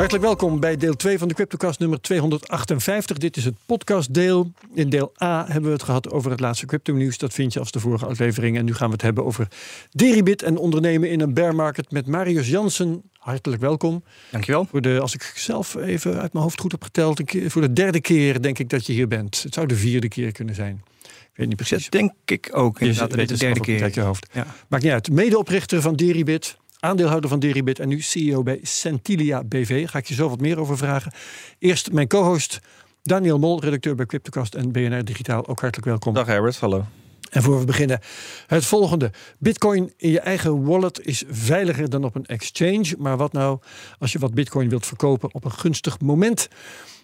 Hartelijk welkom bij deel 2 van de CryptoCast nummer 258. Dit is het podcastdeel. In deel A hebben we het gehad over het laatste crypto nieuws. Dat vind je als de vorige aflevering. En nu gaan we het hebben over Deribit en ondernemen in een bear market met Marius Jansen. Hartelijk welkom. Dankjewel. Voor de, als ik zelf even uit mijn hoofd goed heb geteld, voor de derde keer denk ik dat je hier bent. Het zou de vierde keer kunnen zijn. Ik weet niet precies. Dat denk ik ook. Je Inderdaad, weet de derde keer. uit je hoofd. Ja. Maakt niet uit. Medeoprichter van Deribit, aandeelhouder van Deribit en nu CEO bij Centilia BV. Ga ik je zo wat meer over vragen. Eerst mijn co-host Daniel Mol, redacteur bij Cryptocast en BNR Digitaal. Ook hartelijk welkom. Dag Herbert, hallo. En voor we beginnen, het volgende. Bitcoin in je eigen wallet is veiliger dan op een exchange. Maar wat nou als je wat bitcoin wilt verkopen op een gunstig moment?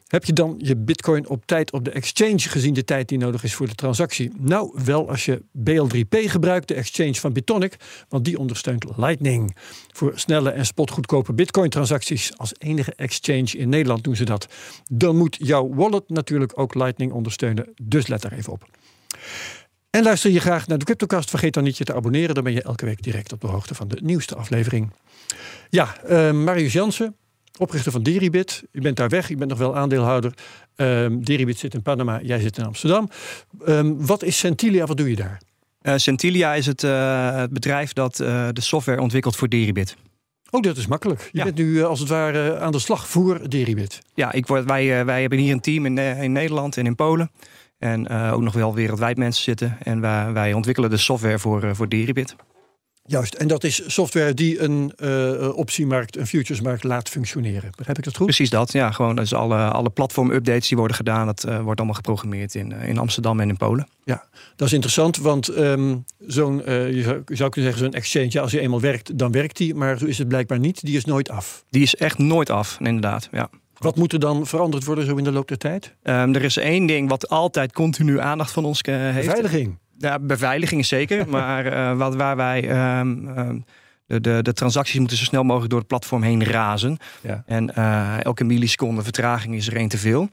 Heb je dan je bitcoin op tijd op de exchange gezien de tijd die nodig is voor de transactie? Nou, wel als je BL3P gebruikt, de exchange van Bitonic, want die ondersteunt Lightning. Voor snelle en spotgoedkope bitcoin transacties als enige exchange in Nederland doen ze dat. Dan moet jouw wallet natuurlijk ook Lightning ondersteunen, dus let daar even op. En luister je graag naar de CryptoCast, vergeet dan niet je te abonneren. Dan ben je elke week direct op de hoogte van de nieuwste aflevering. Ja, eh, Marius Jansen, oprichter van Deribit. Je bent daar weg, je bent nog wel aandeelhouder. Ehm Deribit zit in Panama, jij zit in Amsterdam. Ehm, wat is Centilia, wat doe je daar? Eh, Centilia is het, eh, het bedrijf dat eh, de software ontwikkelt voor Deribit. Oh, dat is makkelijk. Je Ja. bent nu als het ware aan de slag voor Deribit. Ja, ik word, wij, wij hebben hier een team in, in Nederland en in Polen. En ook nog wel wereldwijd mensen zitten. En wij, wij ontwikkelen de software voor, voor Deribit. Juist, en dat is software die een eh, optiemarkt, een futuresmarkt laat functioneren. Begrijp ik dat goed? Precies dat. Ja, gewoon dus alle, alle platform-updates die worden gedaan, dat eh, wordt allemaal geprogrammeerd in, eh, in Amsterdam en in Polen. Dat is interessant, want ehm, zo'n, je, zou, je zou kunnen zeggen, zo'n exchange, ja, als je eenmaal werkt, dan werkt die. Maar zo is het blijkbaar niet. Die is nooit af. Die is echt nooit af, inderdaad. Ja. Wat moet er dan veranderd worden zo in de loop der tijd? Ehm, er is één ding wat altijd continu aandacht van ons heeft. Beveiliging. Ja, beveiliging is zeker. maar eh, wat, waar wij. ehm, ehm, de, de, de transacties moeten zo snel mogelijk door het platform heen razen. Ja. En eh, elke milliseconde vertraging is er één te veel.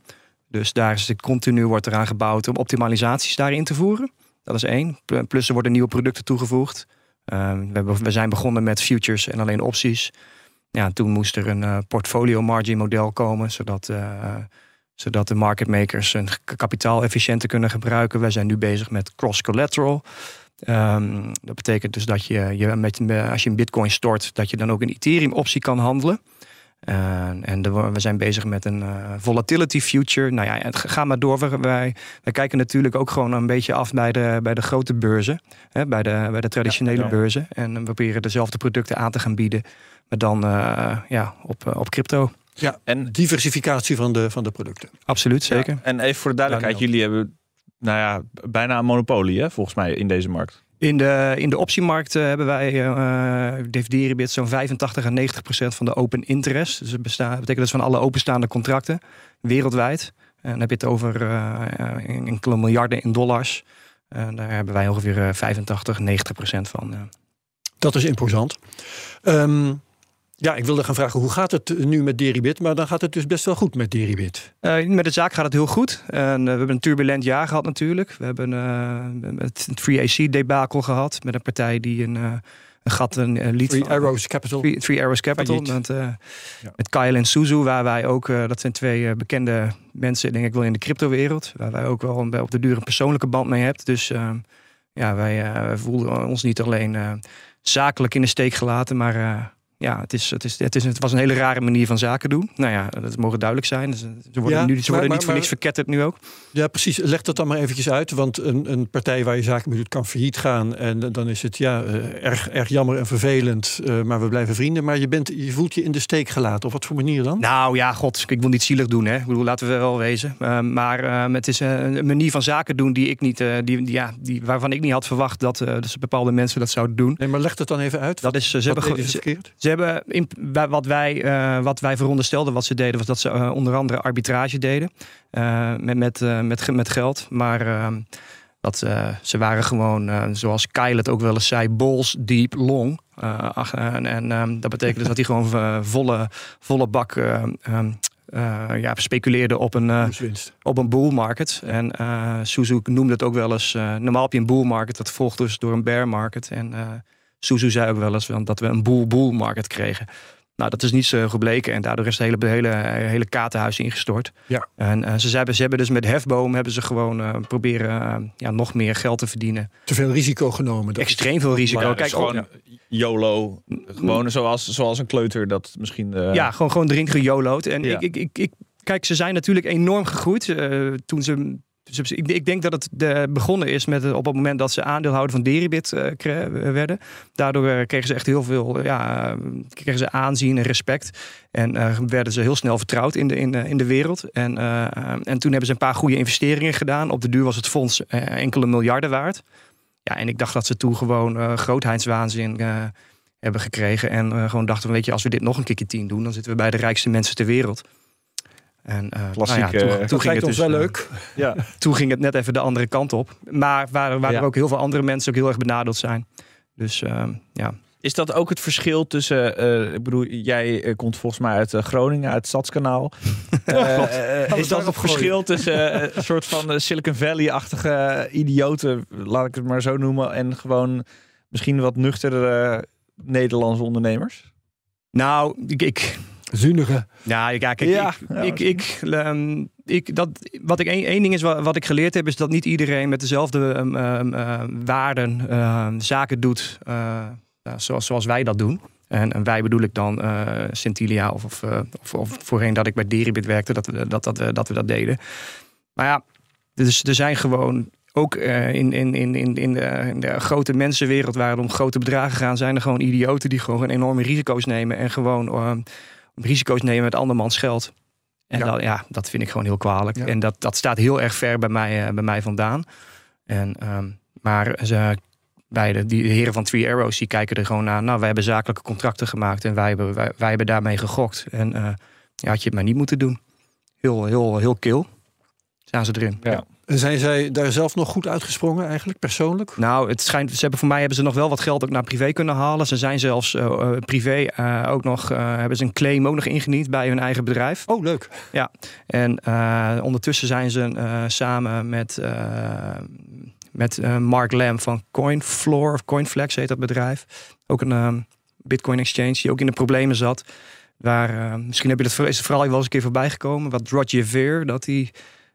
Dus daar is het continu wordt eraan gebouwd om optimalisaties daarin te voeren. Dat is één. Pl- Plus er worden nieuwe producten toegevoegd. Ehm, we, hebben, we zijn begonnen met futures en alleen opties. Ja, toen moest er een eh, portfolio margin model komen, zodat, zodat de market makers hun kapitaal efficiënter kunnen gebruiken. Wij zijn nu bezig met cross collateral. Ehm, dat betekent dus dat je, je met, als je een bitcoin stort, dat je dan ook een Ethereum optie kan handelen. En, en de- we zijn bezig met een eh, volatility future. Nou ja, ga maar door. Wij, wij kijken natuurlijk ook gewoon een beetje af bij de, bij de grote beurzen. Hè, bij, de, bij de traditionele Ja. beurzen. En we proberen dezelfde producten aan te gaan bieden. Maar dan eh, ja, op, eh, op crypto. Ja, En, diversificatie van de, van de producten. Absoluut, zeker. en even voor de duidelijkheid, jullie hebben nou ja, bijna een monopolie hè, volgens mij in deze markt. In de, in de optiemarkt eh, hebben wij, uh, Deribit, zo'n 85 à 90 procent van de open interest. Dus dat betekent dus van alle openstaande contracten wereldwijd. En dan heb je het over eh, eh, enkele miljarden in dollars. En daar hebben wij ongeveer eh, 85, 90 procent van. eh. Dat is imposant. Ehm, ja, ik wilde gaan vragen, hoe gaat het nu met Deribit? Maar dan gaat het dus best wel goed met Deribit. Eh, met de zaak gaat het heel goed. En, eh, we hebben een turbulent jaar gehad natuurlijk. We hebben eh, het Free AC debakel gehad met een partij die een, een gat een, liet. Three van- Arrows Capital. Three Arrows Capital. Met, Ja. met Kyle en Suzu, waar wij ook, dat zijn twee bekende mensen, denk ik wel in de cryptowereld. Waar wij ook wel een- op de duur een persoonlijke band mee hebben. Dus ja, wij, voelden ons niet alleen zakelijk in de steek gelaten, maar ja, het, is, het, is, het, is, het was een hele rare manier van zaken doen. Nou ja, dat mogen duidelijk zijn. Dus, eh, ze worden, Ja, nu, ze worden maar- niet voor niks verketterd nu ook. Ja, precies. Leg dat dan maar eventjes uit. Want een, een partij waar je zaken mee doet kan failliet gaan. En dan is het ja, eh, erg, erg jammer en vervelend. eh, maar we blijven vrienden. Maar je, bent, je voelt je in de steek gelaten. Op wat voor manier dan? Nou ja, god, ik wil niet zielig doen, hè. Ik bedoel, laten we wel wezen. Uh, maar uh, het is een manier van zaken doen die ik niet, uh, die, ja, die, waarvan ik niet had verwacht dat, uh, dus bepaalde mensen dat zouden doen. Nee, maar leg het dan even uit. Dat is, ze hebben? Ze hebben in, wat, wij, uh, wat wij veronderstelden wat ze deden, was dat ze uh, onder andere arbitrage deden uh, met, met, met, met geld. Maar ehm, dat, uh, ze waren gewoon, uh, zoals Kyle het ook wel eens zei, balls deep long. Uh, ach, en en um, dat betekent dus dat hij gewoon uh, volle, volle bak um, eh, ja, speculeerde op een, uh, op een bull market. En eh Suzu noemde het ook wel eens. eh, normaal heb je een bull market, dat volgt dus door een bear market. En eh Suzu zei ook wel eens want dat we een bull bull market kregen. Nou, dat is niet zo gebleken en daardoor is het hele, hele, hele kaartenhuis ingestort. Ja. En eh, ze, hebben, ze hebben dus met hefboom hebben ze gewoon eh, proberen eh, ja, nog meer geld te verdienen. Te veel risico genomen. Extreem veel risico. Maar ja, Kijk, dus gewoon YOLO. Gewoon zoals, zoals een kleuter dat misschien... eh, Ja, gewoon, gewoon erin gejolood. En Ja. ik, ik, ik, ik, kijk, ze zijn natuurlijk enorm gegroeid. eh, toen ze- ik, denk dat het de, begonnen is met op het moment dat ze aandeelhouder van Deribit eh, werden. Daardoor eh, kregen ze echt heel veel eh, ja, eh, kregen ze aanzien en respect. En eh, werden ze heel snel vertrouwd in de, in in de wereld. En, eh, eh, en toen hebben ze een paar goede investeringen gedaan. Op de duur was het fonds eh, enkele miljarden waard. Ja, en ik dacht dat ze toen gewoon eh grootheidswaanzin eh, hebben gekregen. En eh, gewoon dachten, weet je, als we dit nog een keertje tien doen, dan zitten we bij de rijkste mensen ter wereld. En eh, Klassiek, nou ja, toen, eh, toen ging het ons dus, wel eh, leuk. ja. toen ging het net even de andere kant op. Maar waar, waar Ja. er ook heel veel andere mensen ook heel erg benadeeld zijn. Dus ehm, ja. Is dat ook het verschil tussen... eh, ik bedoel, jij komt volgens mij uit Groningen, uit het Stadskanaal. Is dat het verschil tussen een soort van Silicon Valley-achtige idioten, laat ik het maar zo noemen, en gewoon misschien wat nuchtere Nederlandse ondernemers? Nou, ik, ik, Zunige. ja, ik- ja, kijk, Ja, ik, ja, ik, ik, ehm, ik, dat, wat ik één, ding is wat, wat ik geleerd heb, is dat niet iedereen met dezelfde ehm, ehm, waarden zaken doet eh, zoals, zoals wij dat doen. En, en wij bedoel ik dan eh Centilia of, of, eh, of, of voorheen dat ik bij Deribit werkte, dat we dat, dat, dat we dat deden. Maar ja, dus er zijn gewoon ook in, in, in, in, in, de, in de grote mensenwereld waar het om grote bedragen gaan, zijn er gewoon idioten die gewoon enorme risico's nemen en gewoon risico's nemen met andermans geld. En Ja. ja. Dat, ja, dat vind ik gewoon heel kwalijk. Ja. En dat, dat staat heel erg ver bij mij, eh, bij mij vandaan. En, ehm, maar ze, bij de, die heren van Three Arrows, die kijken er gewoon naar. Nou, wij hebben zakelijke contracten gemaakt en wij hebben, wij, wij hebben daarmee gegokt. En eh, ja, had je het maar niet moeten doen. Heel, heel, heel kil. Staan ze erin. Ja. En zijn zij daar zelf nog goed uitgesprongen eigenlijk, persoonlijk? Nou, het schijnt, ze hebben voor mij hebben ze nog wel wat geld ook naar privé kunnen halen. Ze zijn zelfs eh, privé eh, ook nog, hebben ze een claim ook nog ingediend bij hun eigen bedrijf. Oh, leuk. En eh, ondertussen zijn ze samen met, met Mark Lam van Coinfloor of Coinflex heet dat bedrijf. Ook een eh, Bitcoin exchange die ook in de problemen zat. Waar, misschien heb je dat is het vooral wel eens een keer voorbij gekomen. Wat Roger Ver, dat hij.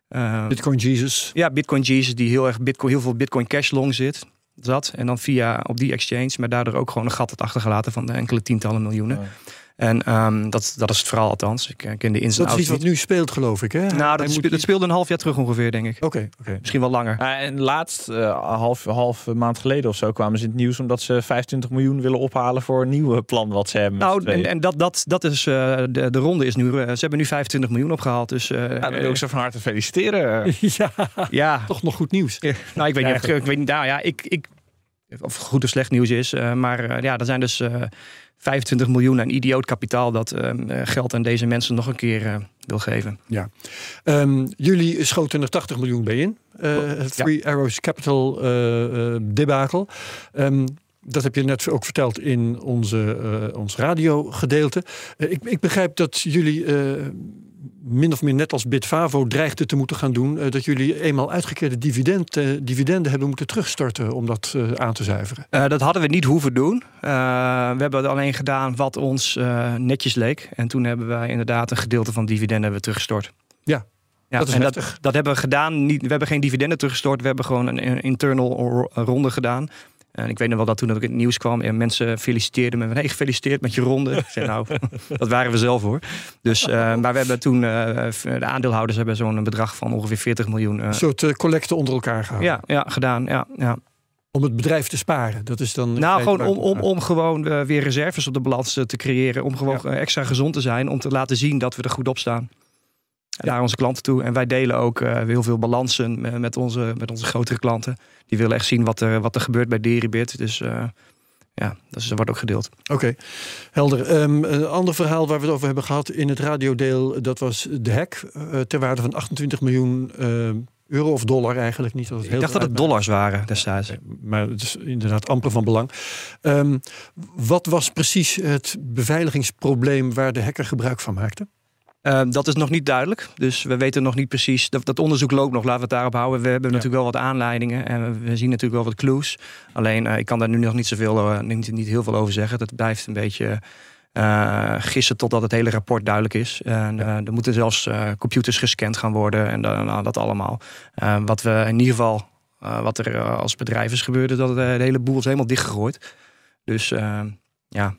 Eh, Bitcoin Jesus. ja, Bitcoin Jesus, die heel erg Bitcoin, heel veel Bitcoin cash long zit. Zat. En dan via op die exchange, maar daardoor ook gewoon een gat had achtergelaten van enkele tientallen miljoenen. Ja. En ehm, dat, dat is het verhaal althans. Ik eh, ken de ins en Dat is iets wat nu speelt, geloof ik. Hè? Nou, dat, moet spe- dat speelde een half jaar terug ongeveer, denk ik. Oké, oké. Misschien wel langer. En laatst, eh, half, half maand geleden of zo, kwamen ze in het nieuws omdat ze 25 miljoen willen ophalen voor een nieuwe plan wat ze hebben. Nou, en, en dat, dat, dat is eh, de, de ronde is nu. ze hebben nu 25 miljoen opgehaald. Dus eh, ja, dan wil ik ze van harte feliciteren. ja, ja, toch nog goed nieuws. nou, ik weet niet. Ik weet niet. Nou ja, ik, ik, of goed of slecht nieuws is. eh, maar eh, ja, er zijn dus eh 25 miljoen aan idioot kapitaal dat eh, eh, geld aan deze mensen nog een keer eh, wil geven. Ehm, jullie schoten er 80 miljoen bij in. Eh, het Three Arrows Capital eh, eh, debakel. Ehm, dat heb je net ook verteld in onze, eh, ons radiogedeelte. Eh, ik, ik begrijp dat jullie eh, min of meer net als Bitfavo dreigden te moeten gaan doen. eh, dat jullie eenmaal uitgekeerde dividend, eh, dividenden hebben moeten terugstorten om dat eh, aan te zuiveren. Dat hadden we niet hoeven doen. We hebben alleen gedaan wat ons netjes leek. En toen hebben wij inderdaad een gedeelte van dividenden hebben teruggestort. Ja, ja dat is en dat, dat hebben we gedaan. Niet, we hebben geen dividenden teruggestort. We hebben gewoon een, internal ro- ronde gedaan. En ik weet nog wel dat toen in het nieuws kwam en mensen feliciteerden me. Hey, gefeliciteerd met je ronde. Ik zei, nou, dat waren we zelf hoor. Dus, eh, maar we hebben toen, eh, de aandeelhouders hebben zo'n bedrag van ongeveer 40 miljoen. eh, Een soort eh, collecte onder elkaar gehouden. ja, ja, gedaan. Ja, ja. Om het bedrijf te sparen. Dat is dan. Nou, gewoon om, om om, gewoon weer reserves op de balans te creëren. Om gewoon extra gezond te zijn. Om te laten zien dat we er goed op staan. Naar onze klanten toe. En wij delen ook eh, heel veel balansen me- met onze, met onze grotere klanten. Die willen echt zien wat er, wat er gebeurt bij Deribit. Dus eh, ja, dus dat wordt ook gedeeld. Oké, helder. Ehm, een ander verhaal waar we het over hebben gehad in het radiodeel, dat was de hack eh, ter waarde van 28 miljoen eh, euro of dollar eigenlijk niet. Dat het Ik heel dacht dat het dollars waren destijds. Maar het is inderdaad amper van belang. Ehm, wat was precies het beveiligingsprobleem waar de hacker gebruik van maakte? Uh, dat is nog niet duidelijk. Dus we weten nog niet precies. Dat, dat onderzoek loopt nog, laten we het daarop houden. We hebben natuurlijk wel wat aanleidingen en we, zien natuurlijk wel wat clues. Alleen uh, ik kan daar nu nog niet zoveel, uh, niet, niet heel veel over zeggen. Dat blijft een beetje gissen totdat het hele rapport duidelijk is. En er moeten zelfs computers gescand gaan worden en nou, dat allemaal. wat we in ieder geval, wat er als bedrijf is gebeurd, is dat de hele boel is helemaal dichtgegooid. Dus ja,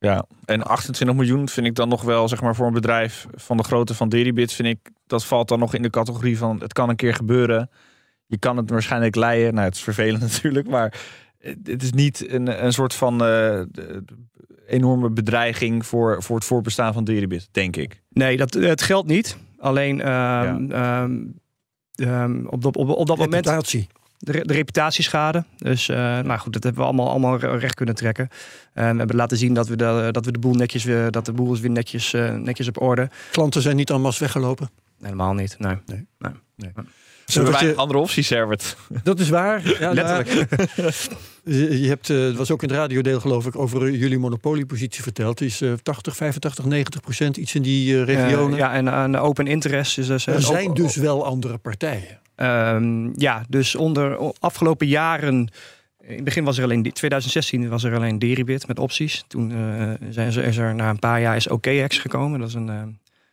ja, en 28 miljoen vind ik dan nog wel, zeg maar, voor een bedrijf van de grootte van Deribit, vind ik, dat valt dan nog in de categorie van het kan een keer gebeuren. Je kan het waarschijnlijk leiden. Nou, het is vervelend natuurlijk, maar het is niet een, een soort van uh, enorme bedreiging voor, voor het voorbestaan van Deribit, denk ik. Nee, dat, het geldt niet. Alleen uh, ja. um, op, op, op, dat moment de, de reputatieschade. Dus uh, nou goed, dat hebben we allemaal, allemaal recht kunnen trekken. Uh, we hebben laten zien dat we de, dat we de boel netjes weer, dat de boel is weer netjes, uh, netjes op orde. Klanten zijn niet allemaal weggelopen? Helemaal niet, nee. nee. nee. nee. Zullen wij je... andere opties, Herbert? Dat is waar. Ja, Letterlijk. je hebt, het was ook in het radiodeel geloof ik, over jullie monopoliepositie verteld. Het is 80, 85, 90 procent, iets in die regionen. ja, en, en open interest is dus... Er zijn dus wel andere partijen. Um, ja, dus onder afgelopen jaren. In het begin was er alleen, 2016 was er alleen Deribit met opties. Toen uh, zijn ze, is er na een paar jaar is OKX gekomen. Dat is een, uh,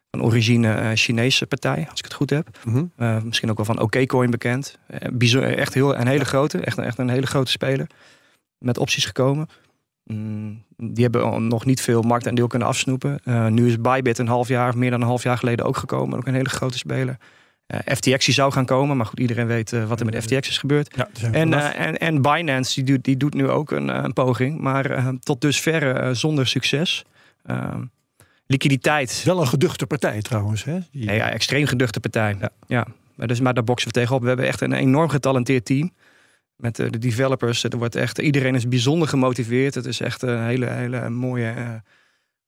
een origine uh, Chinese partij, als ik het goed heb. Mm -hmm. misschien ook wel van OKCoin bekend. Echt heel, een hele grote, echt, echt een hele grote speler. Met opties gekomen. Mm, die hebben nog niet veel marktaandeel kunnen afsnoepen. nu is Bybit een half jaar, meer dan een half jaar geleden ook gekomen. Ook een hele grote speler. Eh, FTX die zou gaan komen, maar goed, iedereen weet uh, wat er met FTX is gebeurd. Ja, en, en, en Binance die doet, die doet nu ook een, een poging, maar tot dusver zonder succes. Ehm, liquiditeit. Wel een geduchte partij trouwens. Hè? Die... ja, extreem geduchte partij. Ja. ja. Maar, dus, maar daar boksen we tegenop. We hebben echt een enorm getalenteerd team. Met de developers. Er wordt echt, iedereen is bijzonder gemotiveerd. Het is echt een hele, hele mooie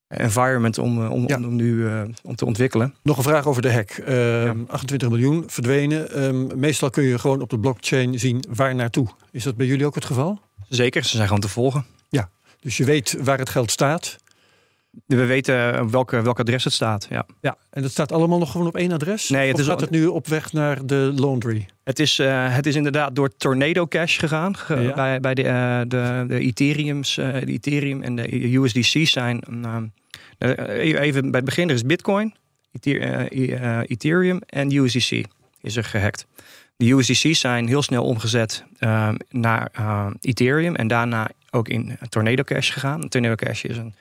environment om, eh, om, om, nu uh, om te ontwikkelen. Nog een vraag over de hack. Uh, 28 miljoen verdwenen. Um, meestal kun je gewoon op de blockchain zien waar naartoe. Is dat bij jullie ook het geval? Zeker, ze zijn gewoon te volgen. Ja, dus je weet waar het geld staat. We weten welke, welk adres het staat. Ja. ja, en dat staat allemaal nog gewoon op één adres? Nee, het of is gaat het nu op weg naar de laundry? Het is, uh, het is inderdaad door Tornado Cash gegaan. ja. Bij, bij de, uh, de, de Ethereums, uh, de Ethereum en de USDC zijn uh, even bij het begin, er is Bitcoin, Ethereum en USDC is er gehackt. De USDC's zijn heel snel omgezet uh, naar Ethereum en daarna ook in Tornado Cash gegaan. Tornado Cash is een,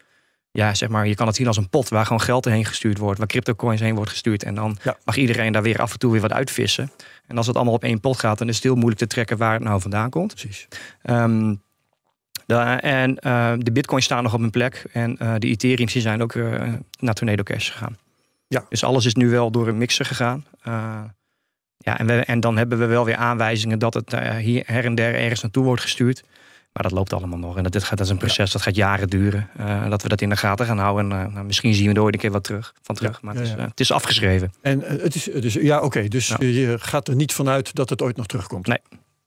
ja, zeg maar, je kan het zien als een pot waar gewoon geld heen gestuurd wordt, waar crypto coins heen wordt gestuurd. En dan mag iedereen daar weer af en toe weer wat uitvissen. En als het allemaal op één pot gaat, dan is het heel moeilijk te trekken waar het nou vandaan komt. Precies. Um, en uh, de bitcoins staan nog op hun plek. En uh, de Ethereum zijn ook uh, naar Tornado Cash gegaan. Ja. Dus alles is nu wel door een mixer gegaan. ja, en, we, en dan hebben we wel weer aanwijzingen dat het hier her en der ergens naartoe wordt gestuurd. Maar dat loopt allemaal nog. En dat, dit gaat, dat is een proces dat gaat jaren duren. dat we dat in de gaten gaan houden. En nou, misschien zien we er ooit een keer wat terug, van terug. Maar het is, het, is, afgeschreven. En het is, dus, ja, oké. dus je gaat er niet vanuit dat het ooit nog terugkomt? Nee.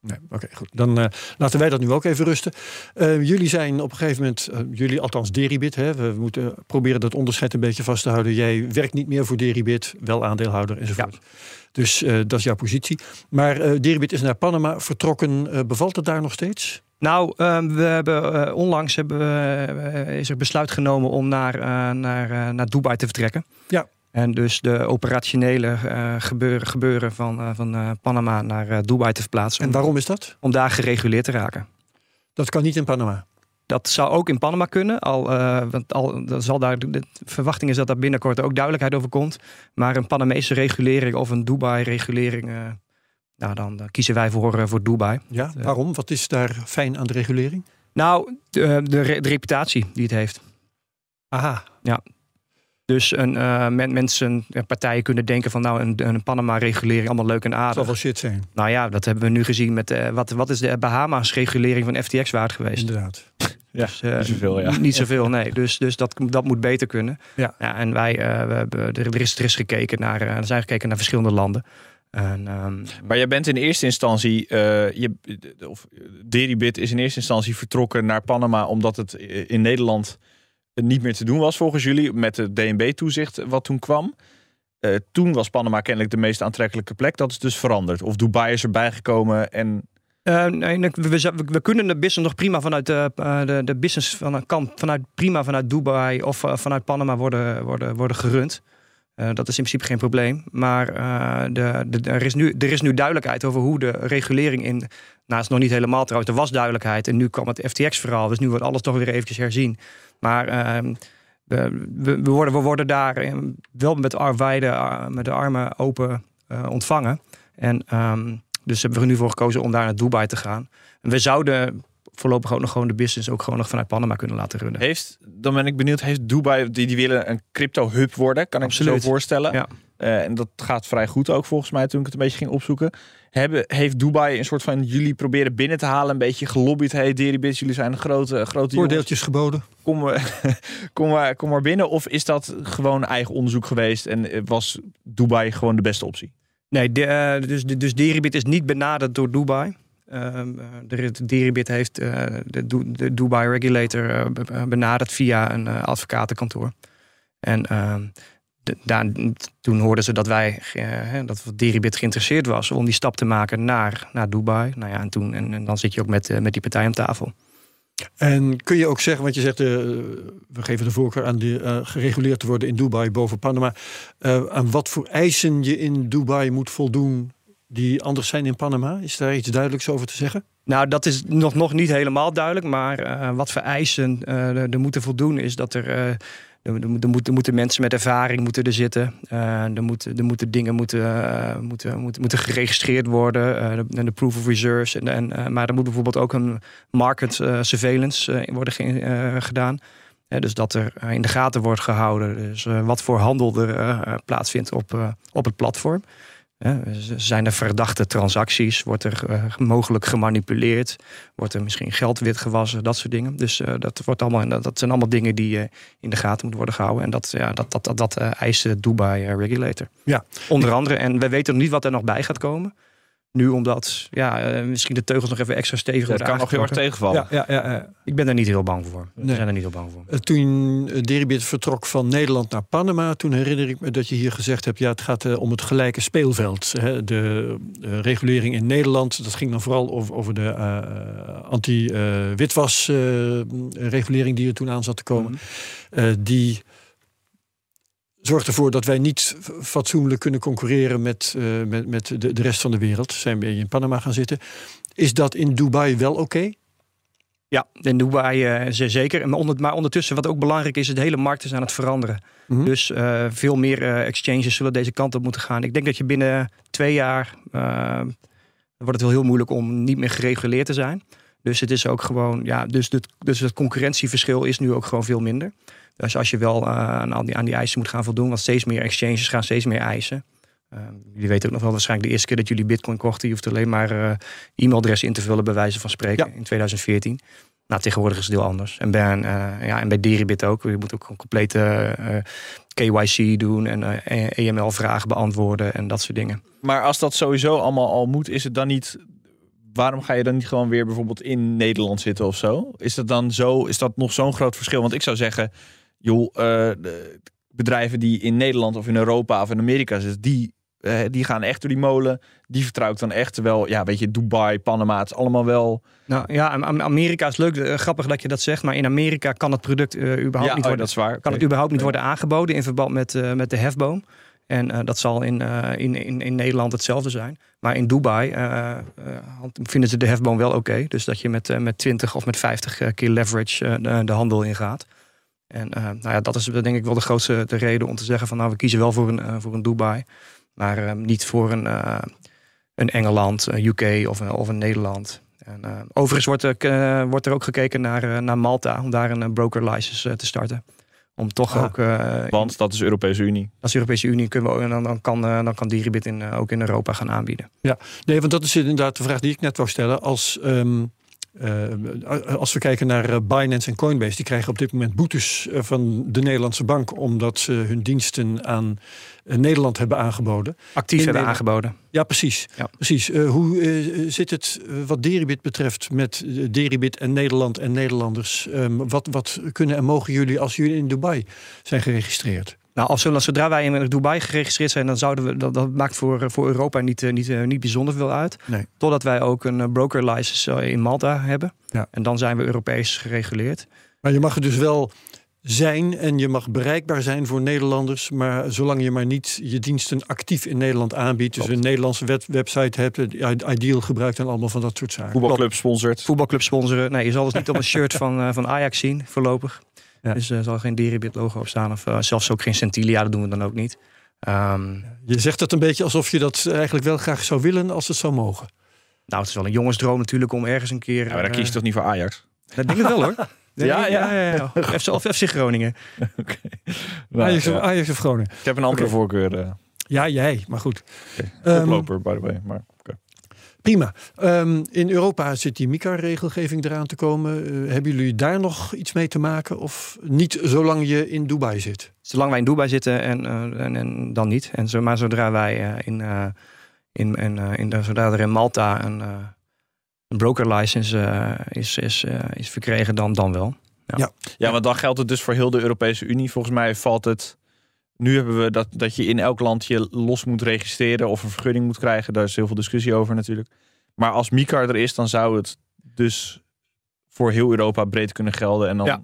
Nee, oké, goed. Dan uh, laten wij dat nu ook even rusten. Uh, jullie zijn op een gegeven moment, uh, jullie althans Deribit, hè, we moeten proberen dat onderscheid een beetje vast te houden. Jij werkt niet meer voor Deribit, wel aandeelhouder enzovoort. Ja. Dus dat is jouw positie. Maar Deribit is naar Panama vertrokken. bevalt het daar nog steeds? Nou, ehm, we hebben, onlangs hebben, is er besluit genomen om naar, naar, naar Dubai te vertrekken. Ja. En dus de operationele uh, gebeuren, gebeuren van, uh, van uh, Panama naar Dubai te verplaatsen. En waarom is dat? Om daar gereguleerd te raken. Dat kan niet in Panama? Dat zou ook in Panama kunnen. Al, want al, zal daar, de verwachting is dat daar binnenkort ook duidelijkheid over komt. Maar een Panamese regulering of een Dubai-regulering, nou, dan kiezen wij voor, voor Dubai. Ja, waarom? Wat is daar fijn aan de regulering? Nou, de, de, de reputatie die het heeft. Aha. Ja, dus een, uh, mensen, partijen kunnen denken van nou een, een Panama-regulering allemaal leuk en aardig. Dat zal wel shit zijn. Nou ja, dat hebben we nu gezien met uh, wat, wat is de Bahama's-regulering van FTX waard geweest? Inderdaad. Ja, dus, uh, niet zoveel, ja. Niet zoveel, nee. Dus, dus dat, dat moet beter kunnen. Ja. ja en wij, we hebben, er, is, er is gekeken naar, er zijn gekeken naar verschillende landen. En, um, maar jij bent in eerste instantie, je, of Deribit is in eerste instantie vertrokken naar Panama omdat het in Nederland niet meer te doen was volgens jullie met de DNB-toezicht wat toen kwam. Eh, toen was Panama kennelijk de meest aantrekkelijke plek. Dat is dus veranderd. Of Dubai is erbij gekomen en Uh, nee, we, kunnen de business nog prima vanuit de, de, de business van, kan vanuit, prima vanuit Dubai of vanuit Panama worden, worden, worden gerund. Dat is in principe geen probleem. Maar de, er, is nu, er is nu duidelijkheid over hoe de regulering in. Nou, nog niet helemaal trouwens. Er was duidelijkheid en nu kwam het FTX-verhaal. Dus nu wordt alles toch weer eventjes herzien. Maar ehm, we, we, worden, we worden daar wel met, wijde, met de armen open ontvangen. En. Um, dus hebben we er nu voor gekozen om daar naar Dubai te gaan. En we zouden voorlopig ook nog gewoon de business ook gewoon nog vanuit Panama kunnen laten runnen. Heeft, dan ben ik benieuwd, heeft Dubai, die, die willen een crypto hub worden, kan ik me zo voorstellen. Ja. Uh, en dat gaat vrij goed ook volgens mij toen ik het een beetje ging opzoeken. Hebben, heeft Dubai een soort van jullie proberen binnen te halen, een beetje gelobbyd. Hey Deribit, jullie zijn een grote, grote Voordeeltjes geboden. Kom, kom, maar, kom maar binnen. Of is dat gewoon eigen onderzoek geweest en was Dubai gewoon de beste optie? Nee, de, uh, dus, dus Deribit is niet benaderd door Dubai. Uh, de, Deribit heeft uh, de, Dubai regulator benaderd via een advocatenkantoor. En ehm, daar, toen hoorden ze dat wij, dat Deribit geïnteresseerd was om die stap te maken naar, naar Dubai. Nou ja, en, toen, en, en dan zit je ook met, met die partij aan tafel. En kun je ook zeggen, want je zegt, uh, we geven de voorkeur aan die, uh, gereguleerd te worden in Dubai boven Panama. Uh, aan wat voor eisen je in Dubai moet voldoen die anders zijn in Panama? Is daar iets duidelijks over te zeggen? Nou, dat is nog, nog niet helemaal duidelijk. Maar wat voor eisen er moeten voldoen is dat er er, er, moeten, mensen met ervaring moeten er zitten. Uh, er, moeten, er moeten dingen moeten, uh, moeten, moeten, moeten geregistreerd worden. De, de, proof of reserves. En, en, maar er moet bijvoorbeeld ook een market surveillance worden gedaan. dus dat er in de gaten wordt gehouden. Dus wat voor handel er plaatsvindt op, op het platform. Zijn er verdachte transacties? Wordt er uh, mogelijk gemanipuleerd? Wordt er misschien geld witgewassen? Dat soort dingen. Dus uh, dat, wordt allemaal, dat, zijn allemaal dingen die uh, in de gaten moeten worden gehouden. En dat, ja, dat, dat, dat, dat eist de Dubai Regulator. Ja. Onder andere. En we weten nog niet wat er nog bij gaat komen. Nu omdat ja, uh, misschien de teugels nog even extra stevig worden Dat kan nog heel erg tegenvallen. Ja, ja, ja, Ik ben daar niet heel bang voor. We zijn er niet heel bang voor. Uh, toen Deribit vertrok van Nederland naar Panama... toen herinner ik me dat je hier gezegd hebt... ja, het gaat uh, om het gelijke speelveld. Hè. De regulering in Nederland, dat ging dan vooral over, over de anti-witwas-regulering... die er toen aan zat te komen. Mm. die zorgt ervoor dat wij niet fatsoenlijk kunnen concurreren met, uh, met, met de, de rest van de wereld. Zijn we in Panama gaan zitten. Is dat in Dubai wel oké? Ja, in Dubai uh, zeker. Maar, onder, maar ondertussen, wat ook belangrijk is, de hele markt is aan het veranderen. Mm -hmm. Dus uh, veel meer exchanges zullen deze kant op moeten gaan. Ik denk dat je binnen twee jaar wordt het wel heel moeilijk om niet meer gereguleerd te zijn. Dus het is ook gewoon, ja, dus, dus het concurrentieverschil is nu ook gewoon veel minder. Dus als je wel uh, aan, die, aan die eisen moet gaan voldoen, want steeds meer exchanges gaan steeds meer eisen. Uh, jullie weten ook nog wel waarschijnlijk de eerste keer dat jullie bitcoin kochten. Je hoeft alleen maar uh, e-mailadres in te vullen bij wijze van spreken in 2014. Nou, tegenwoordig is het heel anders. En bij, ja, en bij Deribit ook. Je moet ook een complete KYC doen en EML-vragen beantwoorden en dat soort dingen. Maar als dat sowieso allemaal al moet, is het dan niet waarom ga je dan niet gewoon weer bijvoorbeeld in Nederland zitten of zo? Is dat dan zo? Is dat nog zo'n groot verschil? Want ik zou zeggen, joh, uh, de bedrijven die in Nederland of in Europa of in Amerika zitten, die, uh, die gaan echt door die molen. Die vertrouw ik dan echt. Terwijl, ja, weet je, Dubai, Panama, het is allemaal wel. Nou ja, Amerika is leuk, uh, grappig dat je dat zegt. Maar in Amerika kan het product überhaupt ja, niet oh, worden. Dat is waar. Kan het überhaupt niet worden aangeboden in verband met, met de hefboom. En uh, dat zal in, uh, in, in, in Nederland hetzelfde zijn. Maar in Dubai uh, vinden ze de hefboom wel oké. Dus dat je met, met 20 of met 50 keer leverage de, de, handel ingaat. En nou ja, dat is denk ik wel de grootste de reden om te zeggen van nou we kiezen wel voor een, voor een Dubai. Maar niet voor een, een Engeland, een UK of een, of een Nederland. En, overigens wordt er, wordt er ook gekeken naar, naar Malta om daar een broker license te starten. Om toch ah, ook. Uh, want dat is Europese Unie. Dat is Europese Unie. Kunnen we, dan, dan kan, uh, dan kan Diribit in, uh, ook in Europa gaan aanbieden. Ja, nee, want dat is inderdaad de vraag die ik net wou stellen. Als. Um, als we kijken naar Binance en Coinbase, die krijgen op dit moment boetes van de Nederlandse bank omdat ze hun diensten aan Nederland hebben aangeboden. Actief hebben aangeboden. Ja, precies. Ja. precies. hoe zit het wat Deribit betreft met Deribit en Nederland en Nederlanders? Um, wat, wat kunnen en mogen jullie als jullie in Dubai zijn geregistreerd? Nou, als, zodra wij in Dubai geregistreerd zijn, dan zouden we dat, dat maakt voor, voor Europa niet, eh, niet, eh, niet bijzonder veel uit. Nee. Totdat wij ook een eh, broker license in Malta hebben. Ja. En dan zijn we Europees gereguleerd. Maar je mag er dus wel zijn en je mag bereikbaar zijn voor Nederlanders. Maar zolang je maar niet je diensten actief in Nederland aanbiedt. Dus een Nederlandse web- website hebt, Ideal gebruikt en allemaal van dat soort zaken. Voetbalclub sponsort. Voetbalclub sponsoren. Nee, je zal dus niet op een shirt van, eh, van Ajax zien, voorlopig. Ja. Dus er zal geen Diribit logo op staan. Of eh, zelfs ook geen Centilia, dat doen we dan ook niet. Ehm, Je zegt het een beetje alsof je dat eigenlijk wel graag zou willen als het zou mogen. nou, het is wel een jongensdroom natuurlijk om ergens een keer... Ja, maar dan kies je eh, toch niet voor Ajax? Dat denk ik wel hoor. Ja, ja. ja, ja. Of FC, of FC Groningen. Nou, Ajax, ja. of, Ajax of Groningen. Ik heb een andere voorkeur. eh Ja, jij, maar goed. Ehm, koploper, by the way. Maar. Prima. Ehm, in Europa zit die MICAR-regelgeving eraan te komen. Eh, hebben jullie daar nog iets mee te maken? Of niet zolang je in Dubai zit? Zolang wij in Dubai zitten en, eh, en, en dan niet. En zo, maar zodra wij eh, in, eh, in, in, eh, in de, zodra er in Malta een, eh, een broker license eh, is, is, eh, is verkregen, dan, dan wel. Ja, want dan geldt het dus voor heel de Europese Unie. Volgens mij valt het. Nu hebben we dat, dat je in elk land je los moet registreren of een vergunning moet krijgen. Daar is heel veel discussie over natuurlijk. Maar als MICAR er is, dan zou het dus voor heel Europa breed kunnen gelden. En dan, Ja.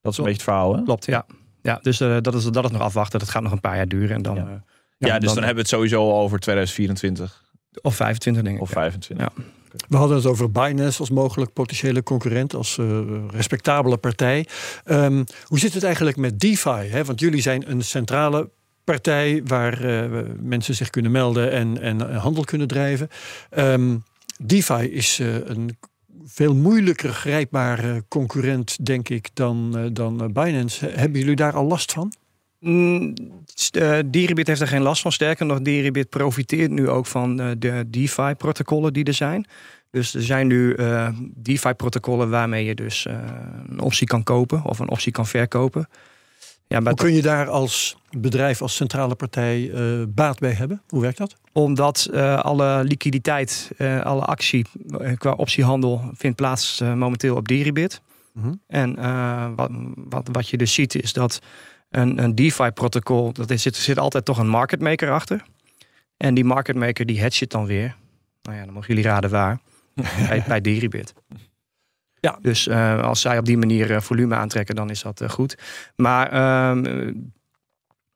dat is een beetje het verhaal. Hè? Klopt, ja. Ja, dus eh, dat, is, dat is nog afwachten. Dat gaat nog een paar jaar duren. En dan, Ja. eh, Ja, dus dan, hebben we het sowieso al over 2024 Of 25, denk ik. of ja. 25. Ja. We hadden het over Binance als mogelijk potentiële concurrent, als eh, respectabele partij. Ehm, hoe zit het eigenlijk met DeFi? Hè? Want jullie zijn een centrale partij waar eh, mensen zich kunnen melden en, en eh, handel kunnen drijven. Ehm, DeFi is een veel moeilijker grijpbare concurrent, denk ik, dan, dan Binance. Hebben jullie daar al last van? Diribit heeft er geen last van. Sterker nog, Diribit profiteert nu ook van eh, de DeFi-protocollen die er zijn. Dus er zijn nu eh, DeFi-protocollen waarmee je dus een optie kan kopen of een optie kan verkopen. Ja, maar Hoe kun je daar als bedrijf, als centrale partij baat bij hebben? Hoe werkt dat? Omdat alle liquiditeit, alle actie qua optiehandel vindt plaats momenteel op Deribit. Mhm. En wat, wat, wat je dus ziet is dat een, een DeFi-protocol, dat is, zit, er zit altijd toch een market maker achter. En die market maker die hedge het dan weer. Nou ja, dan mogen jullie raden waar. bij, bij Deribit. Ja. Dus eh, als zij op die manier eh, volume aantrekken, dan is dat eh, goed. Maar ehm, eh,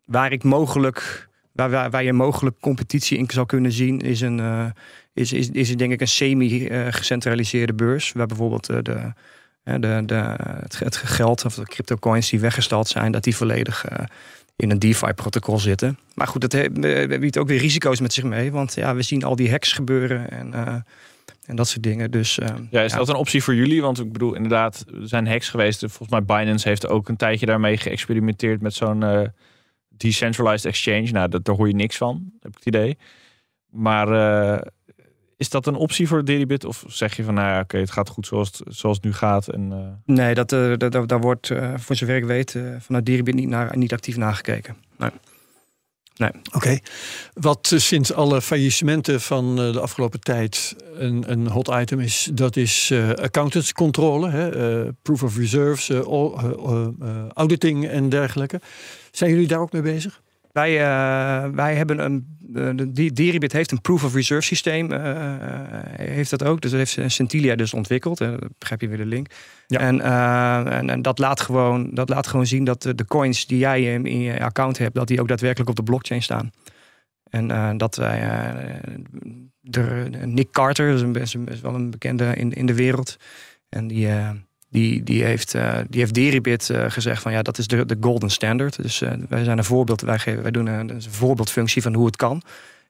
waar ik mogelijk, waar, waar, waar je mogelijk competitie in zou kunnen zien, is een, is, is, is denk ik een semi-gecentraliseerde beurs. Waar bijvoorbeeld de, de, de, het, het geld of de cryptocoins die weggestald zijn, dat die volledig eh, in een DeFi-protocol zitten. Maar goed, dat he- biedt ook weer risico's met zich mee. Want ja, we zien al die hacks gebeuren en, eh, en dat soort dingen. Dus eh, Ja, is dat een optie voor jullie? Want ik bedoel, inderdaad, er zijn hacks geweest. Volgens mij Binance heeft ook een tijdje daarmee geëxperimenteerd met zo'n decentralized exchange. Nou, dat, daar hoor je niks van, heb ik het idee. Maar is dat een optie voor Deribit? Of zeg je van, nou ja, oké, het gaat goed zoals het, zoals het nu gaat? En, eh, nee, dat, eh, dat, dat- daar wordt eh, voor zover ik weet eh, vanuit Deribit niet, naar, niet actief nagekeken. Nee. Oké. Wat sinds alle faillissementen van eh, de afgelopen tijd een, een hot item is, dat is eh accountantscontrole, hè, eh, proof of reserves, eh, au- eh, eh, eh, auditing en dergelijke. Zijn jullie daar ook mee bezig? Wij, eh, wij hebben een. de de Deribit heeft een proof of reserve systeem. eh, eh, heeft dat ook. Dus dat heeft Centilia dus ontwikkeld. Uh, begrijp je weer de link. Ja. En, en, en dat, laat gewoon, dat laat gewoon zien dat de, coins die jij in, in je account hebt, dat die ook daadwerkelijk op de blockchain staan. En dat wij. de, Nick Carter, is, een, is, een- wel een bekende in, in de wereld. En die. Die, die, heeft, eh, die heeft Deribit eh, gezegd van ja, dat is de, de golden standard. Dus eh, wij zijn een voorbeeld. Wij, geven, wij doen een, een voorbeeldfunctie van hoe het kan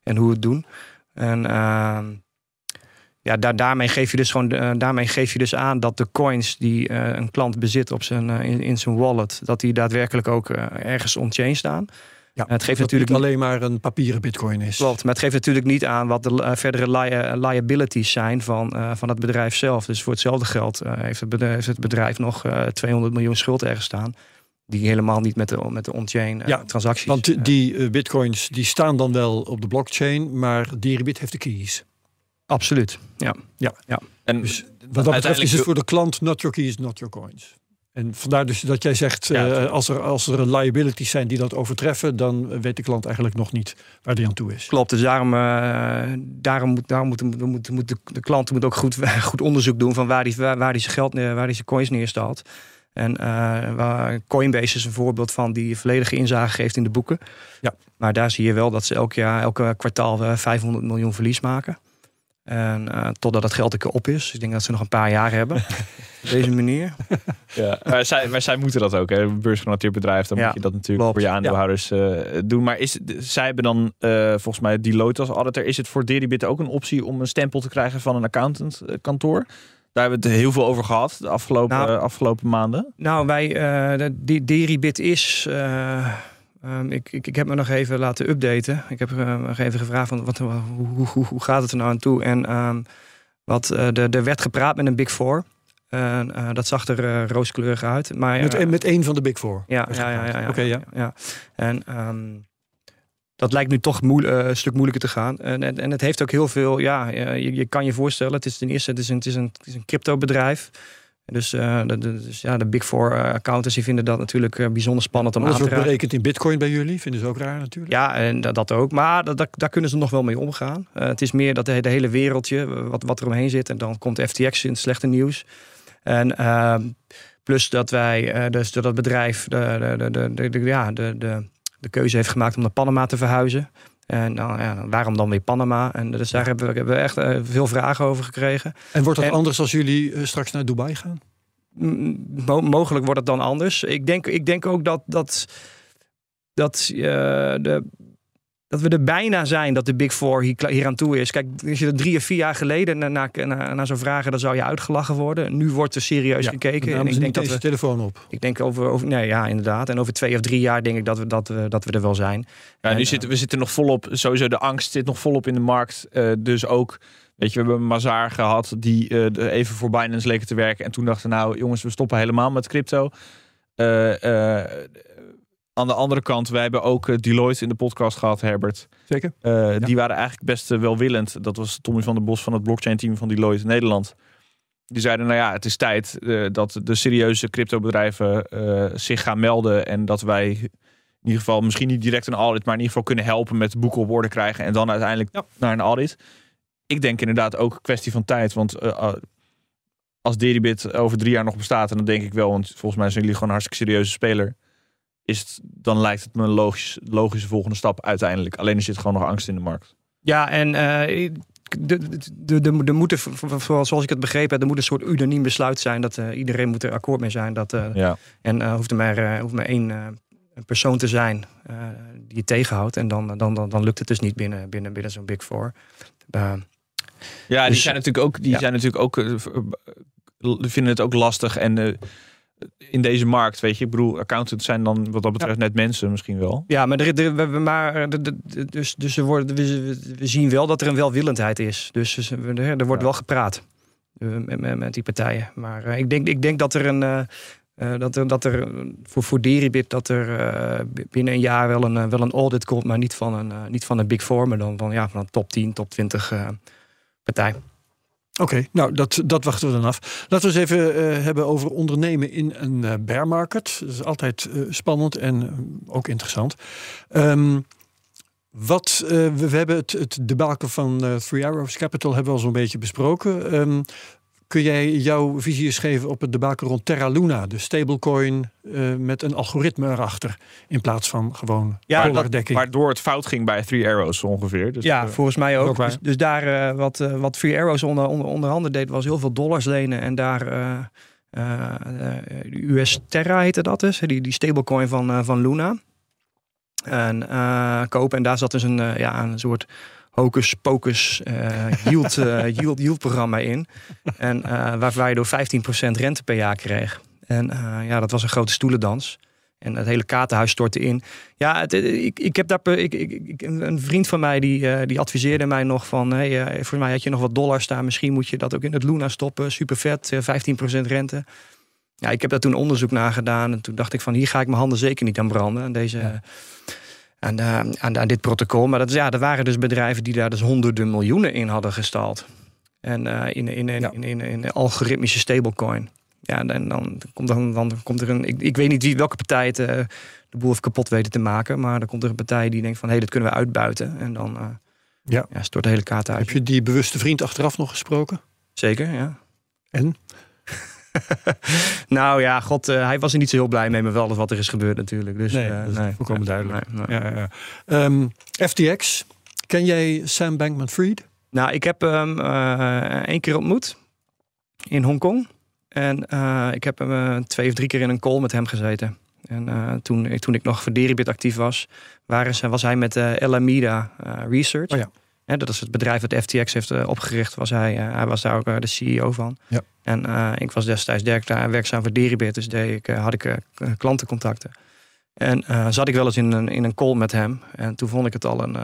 en hoe het doen. En ehm, ja, daar, daarmee, geef je dus gewoon, daarmee geef je dus aan dat de coins die een klant bezit op zijn, in, in zijn wallet, dat die daadwerkelijk ook ergens on-chain staan. Ja, het geeft dat natuurlijk niet alleen maar een papieren bitcoin is. Klopt, maar het geeft natuurlijk niet aan wat de eh, verdere li- eh, liabilities zijn van, eh, van het bedrijf zelf. Dus voor hetzelfde geld heeft, het bedrijf, heeft het bedrijf nog eh 200 miljoen schuld ergens staan. Die helemaal niet met de, met de on-chain Ja, transacties. Want die- die bitcoins die staan dan wel op de blockchain, maar Deribit heeft de keys. absoluut. Ja. en Dus wat dat betreft is het voor de klant not your keys, not your coins. En vandaar dus dat jij zegt, Ja, eh, als, er, als er liabilities zijn die dat overtreffen, dan weet de klant eigenlijk nog niet waar die aan toe is. Klopt, dus daarom, eh, daarom, moet, daarom moet, moet, moet, moet de, de klant moet ook goed, goed onderzoek doen van waar die, waar, waar die zijn geld, neer- waar die zijn coins neerstalt. En eh, waar Coinbase is een voorbeeld van die volledige inzage geeft in de boeken. Ja. Maar daar zie je wel dat ze elk jaar, elke kwartaal eh, 500 miljoen verlies maken. En eh, totdat het geld een keer op is. Ik denk dat ze nog een paar jaar hebben. Op deze manier. Ja, maar, zij, maar zij moeten dat ook. Hè. Een beursgenoteerd bedrijf, dan Ja, moet je dat natuurlijk klopt. voor je aandeelhouders eh, doen. Maar is, zij hebben dan eh, volgens mij Deloitte als auditor. Is het voor Deribit ook een optie om een stempel te krijgen van een accountant eh, kantoor? Daar hebben we het heel veel over gehad de afgelopen, Nou, afgelopen maanden. Nou, wij, eh de, Deribit is. Eh, ehm, ik, ik, ik heb me nog even laten updaten. Ik heb eh, nog even gevraagd van wat, hoe, hoe, hoe, gaat het er nou aan toe? En ehm, wat, eh, er, er werd gepraat met een Big Four. Eh, dat zag er rooskleurig uit. Maar, Met, met één van de Big Four. ja, ja, ja, ja, ja. Oké, ja. ja. En ehm, dat lijkt nu toch een stuk moeilijker te gaan. En, en, en het heeft ook heel veel, ja, je, je kan je voorstellen, het is ten eerste, het is een, het is een, het is een crypto bedrijf. Dus, eh, de, de- dus ja, de Big Four eh, accountants die vinden dat natuurlijk eh, bijzonder spannend om Alles aan te wordt raken. berekend in bitcoin bij jullie. Vinden ze ook raar natuurlijk. Ja, en dat, dat ook. Maar dat, dat- daar kunnen ze nog wel mee omgaan. Het is meer dat de, de hele wereldje, wat, wat er omheen zit. En dan komt FTX in het slechte nieuws. En ehm, plus dat wij, dus dat het bedrijf de, de, de, de, de- ja, de, de, de keuze heeft gemaakt om naar Panama te verhuizen. En nou, ja, waarom dan weer Panama? En dus daar hebben we, hebben we echt eh, veel vragen over gekregen. En wordt dat En- anders als jullie eh, straks naar Dubai gaan? Mo- mogelijk wordt het dan anders. Ik denk, ik denk ook dat, dat, dat, eh, de, dat we er bijna zijn dat de Big Four hier, aan toe is. Kijk, als je er drie of vier jaar geleden naar, naar zou vragen, dan zou je uitgelachen worden. Nu wordt er serieus Ja, gekeken. En ik denk dat deze we. telefoon op. Ik denk over, over. Nee, ja, inderdaad. En over twee of drie jaar denk ik dat we, dat we, dat we er wel zijn. Ja, En, nu eh, zitten, we zitten nog volop, sowieso de angst zit nog volop in de markt. Eh, dus ook, weet je, we hebben een Mazaar gehad die eh, even voor Binance leken te werken. En toen dachten nou jongens, we stoppen helemaal met crypto. Eh, eh, aan de andere kant, wij hebben ook eh, Deloitte in de podcast gehad, Herbert. Zeker? Eh, Die waren eigenlijk best eh, welwillend. Dat was Tommy van der Bos van het blockchain team van Deloitte Nederland. Die zeiden, nou ja, het is tijd dat de serieuze cryptobedrijven eh zich gaan melden. En dat wij in ieder geval misschien niet direct een audit, maar in ieder geval kunnen helpen met boeken op orde krijgen. En dan uiteindelijk naar een audit. Ik denk inderdaad ook een kwestie van tijd. Want als Deribit over drie jaar nog bestaat, en dan denk ik wel, want volgens mij zijn jullie gewoon een hartstikke serieuze speler. Is het, dan lijkt het me een logisch, logische volgende stap uiteindelijk. Alleen er zit gewoon nog angst in de markt. Ja, en eh, de, de, de, zoals ik het begrepen heb, er moet een soort unaniem besluit zijn. Dat eh, iedereen moet er akkoord mee zijn. Dat, eh, Ja. En eh hoeft er maar, eh, hoeft maar één eh, een persoon te zijn eh, die je tegenhoudt. En dan, dan, dan, dan lukt het dus niet binnen, binnen, binnen zo'n Big Four. Ja, die Dus- zijn natuurlijk ook, die ja. zijn natuurlijk ook, vinden het ook lastig. En eh, in deze markt, weet je, ik bedoel, accountants zijn dan wat dat betreft net mensen misschien wel. ja, maar, er, er, maar eh, dus, dus er worden, we, zien wel dat er een welwillendheid is. Dus, er, er wordt Ja. wel gepraat eh, met, met, met die partijen. Maar eh, ik, denk, ik denk dat er een. dat er, dat er voor, voor Deribit dat er binnen een jaar wel een, wel een audit komt, maar niet van een, niet van een Big Four, maar dan van, ja, van een top 10, top 20 eh, partij. Oké, nou dat, dat wachten we dan af. Laten we eens even eh, hebben over ondernemen in een eh, bear market. Dat is altijd eh, spannend en ook interessant. Ehm, wat, we, we hebben het, het debakel van Three Arrows Capital hebben we al zo'n beetje besproken. Ehm, kun jij jouw visie eens geven op het debakel rond Terra Luna, de stablecoin eh, met een algoritme erachter in plaats van gewoon Ja, dat- dollardekking? Waardoor het fout ging bij Three Arrows ongeveer. Dus, Ja, eh, volgens mij ook. Dus, dus daar eh, wat, wat Free Arrows onder, onder, onder andere deed, was heel veel dollars lenen. En daar eh, eh, eh, US Terra heette dat dus. Die, die stablecoin van, eh, van Luna. En eh, kopen. En daar zat dus een, ja, een soort hocus pocus eh, yield, eh, yield, yield programma in. En eh, waar, je door 15% rente per jaar kreeg. En ja, dat was een grote stoelendans. En het hele kaartenhuis stortte in. Ja, ik, ik heb daar. Ik, een vriend van mij die, die adviseerde mij nog van. Hey, voor mij had je nog wat dollars staan. Misschien moet je dat ook in het Luna stoppen. Super vet, eh, 15% rente. Ja, ik heb daar toen onderzoek naar gedaan. En toen dacht ik van hier ga ik mijn handen zeker niet aan branden. Aan, deze. Aan, aan, aan dit protocol. Maar dat, is- ja, er waren dus bedrijven die daar dus honderden miljoenen in hadden gestald. En eh, in, in, in, Ja. in, in, algoritmische stablecoin. ja, en dan komt, dan, dan komt er een. Ik, ik weet niet wie, welke partij het, eh, de boel heeft kapot weten te maken. Maar dan komt er een partij die denkt van hé, hey, dat kunnen we uitbuiten. En dan eh, Ja. ja, stort de hele kaart uit. Heb je die bewuste vriend achteraf nog gesproken? Zeker, ja. En? Nou ja, god, eh, hij was er niet zo heel blij mee met wel wat er is gebeurd natuurlijk. Dus, Nee, eh, dat is volkomen Nee, duidelijk. nee, nee. Ja, ja. Ehm, FTX. Ken jij Sam Bankman-Fried? Nou, ik heb hem eh, één keer ontmoet in Hongkong. En ik heb hem twee of drie keer in een call met hem gezeten. En eh, toen, ik- toen ik nog voor Deribit actief was, waren ze, was hij met eh Alameda Research. Oh ja. Hè, dat is het bedrijf dat FTX heeft eh, opgericht. Was hij, eh, hij was daar ook eh, de CEO van. Ja. En ik was destijds werkzaam voor Deribit. Dus deed ik, had ik klantencontacten. En zat ik wel eens in een, in een call met hem. En toen vond ik het al een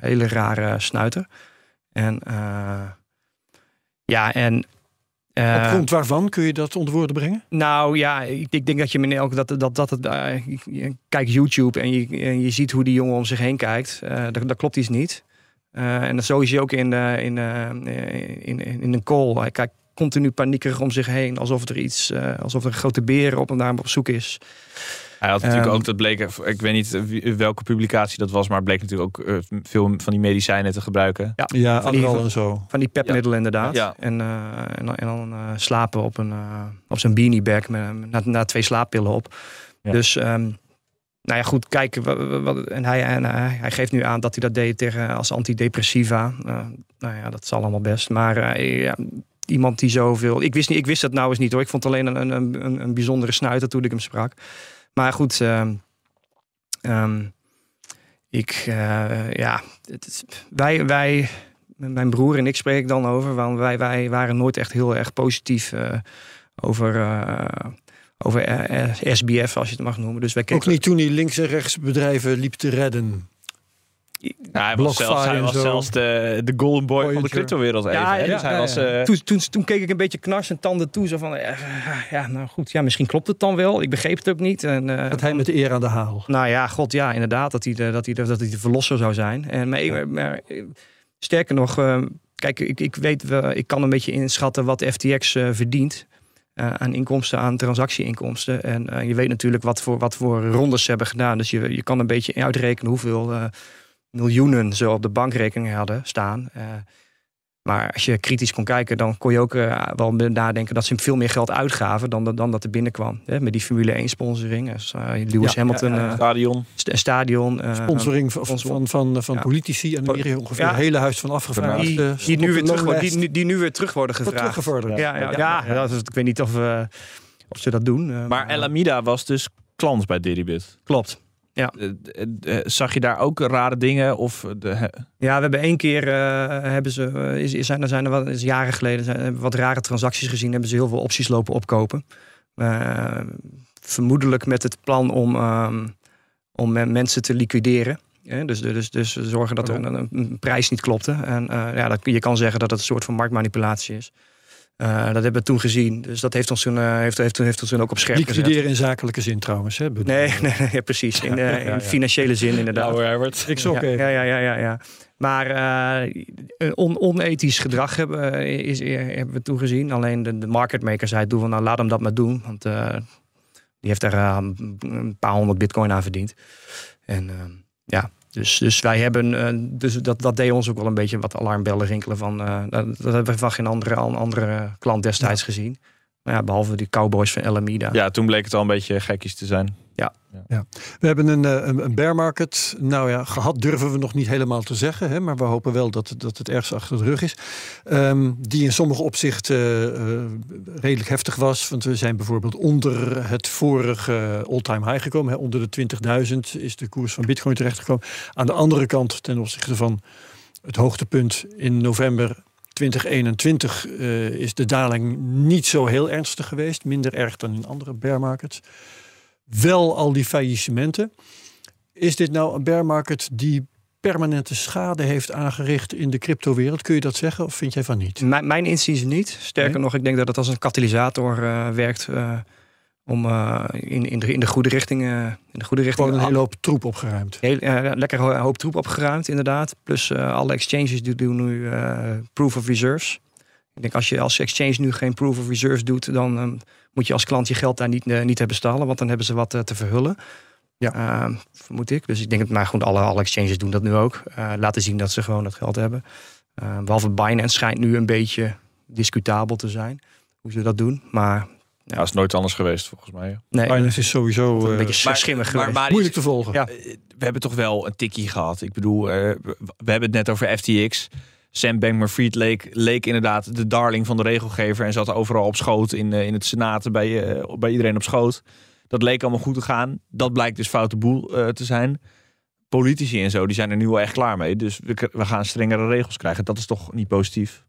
hele rare snuiter. En ja, en. Op grond waarvan kun je dat onder woorden brengen? nou ja, ik, ik denk dat je meneer ook dat dat dat het. kijkt YouTube en je, en je ziet hoe die jongen om zich heen kijkt. Dat, dat klopt iets niet. Eh, en zo is hij ook in, eh, in, eh, in, in, in een call. Hij kijkt continu paniekerig om zich heen, alsof er iets, eh, alsof er een grote beer op en daar op zoek is. Hij had natuurlijk Ehm, ook, dat bleek, ik weet niet welke publicatie dat was, maar het bleek natuurlijk ook veel van die medicijnen te gebruiken. Ja, Ja, van die- en zo. Van die pepmiddelen inderdaad. Ja. En, eh, en, dan- en dan eh, slapen op, een, op zijn beaniebag met, na, na twee slaappillen op. Ja. Dus, ehm, nou ja, goed, kijk. en hij, en geeft nu aan dat hij dat deed tegen, als antidepressiva. Eh, nou ja, dat zal allemaal best. Maar eh, iemand die zoveel... Ik wist, niet, ik wist dat nou eens niet hoor. Ik vond het alleen een, een, een, bijzondere snuiter toen ik hem sprak. Maar goed... ehm, ehm, ik, eh, ja, het wij, wij, mijn broer en ik spreek dan over, want wij, wij waren nooit echt heel erg positief over, over eh, eh, SBF, als je het mag noemen. Dus wij Ook keken, niet toen hij links en rechts bedrijven liep te redden. Nou, hij was zelfs, hij was zelfs de, de golden boy van de cryptowereld even. Ja, dus hij ja, was... ja. eh, toen, toen, toen keek ik een beetje knars en tanden toe, zo van, ja, nou goed, ja, misschien klopt het dan wel. Ik begreep het ook niet. En, eh, Dat hij met de eer aan de haal. Nou ja, god ja, inderdaad, dat hij de, dat hij de, dat hij de verlosser zou zijn. En, maar, maar, maar, sterker nog, eh, kijk, ik, ik weet, wel, ik kan een beetje inschatten wat FTX eh, verdient. Eh, aan inkomsten, aan transactieinkomsten. En eh, je weet natuurlijk wat voor, wat voor rondes ze hebben gedaan. Dus je, je kan een beetje uitrekenen hoeveel eh, miljoenen ze op de bankrekening hadden staan. Maar als je kritisch kon kijken, dan kon je ook eh, wel nadenken dat ze veel meer geld uitgaven dan, dan dat er binnenkwam. Hè? Met die Formule 1 sponsoring. Dus, Lewis Ja, Hamilton, ja, ja. eh, stadion. st- stadion. eh, Sponsoring van, van, van, van, van Ja. politici. En weer ongeveer Ja. het hele huis van afgevaardigden. die, nu weer terug, worden- die, die nu weer terug worden gevraagd. teruggevorderd. Ja, ja, ja, Ja, ja. dat is- ik weet niet of, eh, of ze dat doen. eh, Maar Alameda was dus klant bij Deribit. Klopt. Eh, eh, eh, Zag je daar ook rare dingen? Of de, Ja, we hebben één keer hebben ze, is, is, zijn, er zijn er wat is jaren geleden zijn, hebben we wat rare transacties gezien. Hebben ze heel veel opties lopen opkopen. Vermoedelijk met het plan om, ehm, om mensen te liquideren. Ja, dus, dus, dus zorgen dat er een, prijs niet klopte. En ja, dat, je kan zeggen dat het een soort van marktmanipulatie is. Eh, dat hebben we toen gezien. Dus dat heeft ons toen, eh, heeft, heeft, heeft ons toen ook op scherp gezet. Liquideren in zakelijke zin trouwens. Hè, bedoel- Nee, nee, nee ja, precies. In, eh, in ja, financiële zin inderdaad. Nou, Herbert. Ik ook ja, even. ja, ja, ja, ja. Maar eh, on onethisch gedrag hebben, eh, is, hebben we toen gezien. Alleen de, de market maker zei toen van nou laat hem dat maar doen. Want eh, die heeft daar eh, een paar honderd bitcoin aan verdiend. En eh, ja, dus, dus wij hebben, eh, dus dat, dat deed ons ook wel een beetje wat alarmbellen rinkelen van. eh, dat, dat hebben we van geen andere, andere klant destijds gezien. Nou ja, behalve die cowboys van Alameda. Ja, toen bleek het al een beetje gekkies te zijn. We hebben een, eh, een, een bear market. Nou ja, gehad durven we nog niet helemaal te zeggen. Hè, maar we hopen wel dat, het- dat het ergens achter de rug is. Ehm, die in sommige opzichten eh, eh, redelijk heftig was. Want we zijn bijvoorbeeld onder het vorige all-time high gekomen. Hè. Onder de 20.000 is de koers van bitcoin terechtgekomen. Aan de andere kant, ten opzichte van het hoogtepunt in november 2021... eh, is de daling niet zo heel ernstig geweest. Minder erg dan in andere bear markets wel al die faillissementen. Is dit nou een bear market die permanente schade heeft aangericht in de cryptowereld? Kun je dat zeggen of vind jij van niet? Mijn, mijn inziens niet. Sterker Nee? nog, ik denk dat het als een katalysator eh, werkt eh, om eh, in, in, de, in de goede richting. eh, in de goede richting Gewoon een hele hoop troep opgeruimd. Heel, eh, lekker een hoop troep opgeruimd, inderdaad. Plus alle exchanges die doen nu proof of reserves. Ik denk als je als exchange nu geen proof of reserves doet, dan ehm, moet je als klant je geld daar niet, niet hebben stallen, want dan hebben ze wat te verhullen. Ja. Ehm, vermoed ik. Dus ik denk dat maar gewoon alle, alle exchanges doen dat nu ook. Laten zien dat ze gewoon dat geld hebben. Ehm, behalve Binance schijnt nu een beetje discutabel te zijn hoe ze dat doen. Maar Ja, is nooit anders geweest volgens mij. nee, Binance is sowieso een eh, beetje maar- schimmig maar- moeilijk te volgen. Ja. we hebben toch wel een tikkie gehad. Ik bedoel, eh, we hebben het net over FTX. Sam Bankman-Fried leek, leek inderdaad de darling van de regelgever en zat overal op schoot in, eh, in het senaat bij, eh, bij iedereen op schoot. Dat leek allemaal goed te gaan. Dat blijkt dus foute boel eh, te zijn. Politici en zo, die zijn er nu wel echt klaar mee. Dus we, we gaan strengere regels krijgen. Dat is toch niet positief?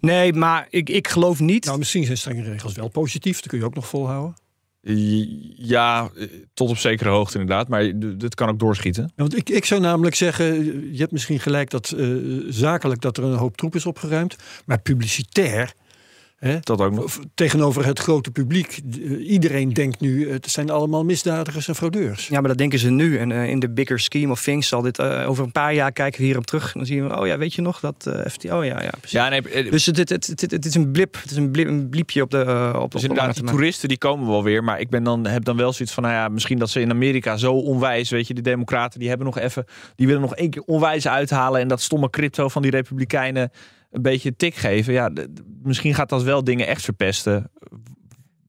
Nee, maar ik, ik geloof niet. Nou, misschien zijn strenge regels wel positief. Dat kun je ook nog volhouden. Ja, eh, tot op zekere hoogte inderdaad. Maar dit kan ook doorschieten. Ja, want ik, ik zou namelijk zeggen, je hebt misschien gelijk dat eh, zakelijk dat er een hoop troep is opgeruimd. Maar publicitair, hè, Dat ook nog. of tegenover het grote publiek, eh, iedereen denkt nu, het zijn allemaal misdadigers en fraudeurs. Ja, maar dat denken ze nu. En eh, in de bigger scheme of things zal dit eh, over een paar jaar kijken we hierop terug. Dan zien we, oh ja, weet je nog dat eh FT? Oh ja, ja, precies. Ja, nee, Dus het, het, het, het, het is een blip. Het is een, blip, een bliepje op de op, Dus de inderdaad, toeristen die komen wel weer. Maar ik ben dan, heb dan wel zoiets van, nou ja, misschien dat ze in Amerika zo onwijs, weet je, die democraten, die hebben nog even, die willen nog één keer onwijs uithalen en dat stomme crypto van die republikeinen een beetje een tik geven. Ja, misschien gaat dat wel dingen echt verpesten.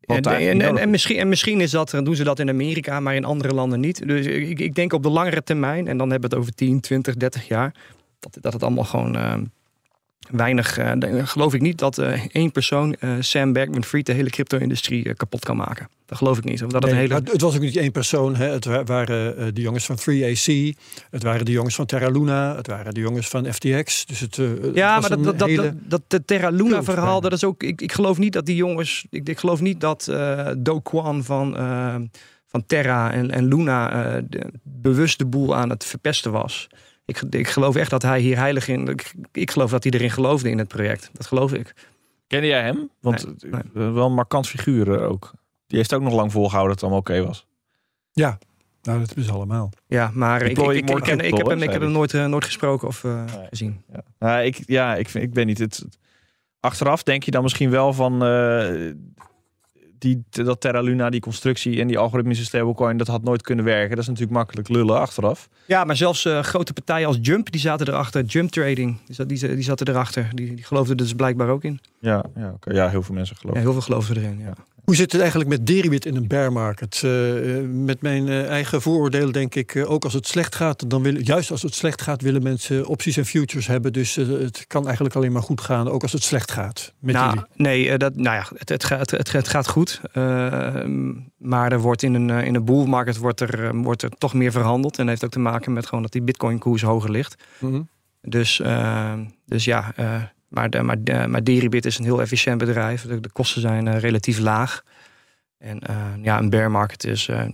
En, en, en, misschien, en misschien is dat, doen ze dat in Amerika, maar in andere landen niet. Dus ik, ik denk op de langere termijn, en dan hebben we het over 10, 20, 30 jaar, dat, dat het allemaal gewoon eh, weinig. eh, geloof ik niet dat eh, één persoon, eh, Sam Bankman-Fried, de hele crypto-industrie kapot kan maken. Dat geloof ik niet. Of dat het Nee, een hele. het was ook niet één persoon. Hè. Het wa- waren de jongens van 3AC, het waren de jongens van Terra Luna, het waren de jongens van FTX. Dus het, het Ja, maar dat, dat, dat, hele- dat, dat de Terra Luna verhaal, dat is ook. Ik, ik geloof niet dat die jongens. Ik, ik geloof niet dat Do Kwon van, van Terra en, en Luna de- bewust de boel aan het verpesten was. Ik, ik geloof echt dat hij hier heilig in. Ik, ik geloof dat hij erin geloofde in het project. Dat geloof ik. Kende jij hem? Want Nee, eh, wel een markant figuur ook. Die heeft ook nog lang volgehouden dat het allemaal oké was. Ja, nou dat is allemaal. Ja, maar ik, ik, ik, ik, more ken- ik heb hem, ik heb hem nooit, eh, nooit gesproken of eh, Nee. gezien. Ja, Nou, ik, ja ik, vind, ik weet niet. Het, achteraf denk je dan misschien wel van eh, die, dat Terra Luna, die constructie en die algoritmische stablecoin, dat had nooit kunnen werken. Dat is natuurlijk makkelijk lullen achteraf. Ja, maar zelfs eh, grote partijen als Jump, die zaten erachter. Jump Trading, die, zat, die, die zaten erachter. Die, die geloofden er dus blijkbaar ook in. Ja, ja, oké. ja heel veel mensen Ja, geloven. heel veel geloofden erin, ja. Hoe zit het eigenlijk met Deribit in een bear market? Eh, eh, met mijn eh, eigen vooroordeel denk ik, ook als het slecht gaat, dan willen, juist als het slecht gaat, willen mensen opties en futures hebben. Dus het kan eigenlijk alleen maar goed gaan, ook als het slecht gaat. Met nou, jullie. nee, dat, nou ja, het, het, gaat, het, het gaat goed. Eh, maar er wordt in een, in een bull market wordt er, wordt er toch meer verhandeld. En dat heeft ook te maken met gewoon dat die bitcoin koers hoger ligt. Mhm. Dus, eh, dus ja, maar, de, maar, maar is een heel efficiënt bedrijf. De, kosten zijn eh, relatief laag. En eh, ja, een bear market is, eh,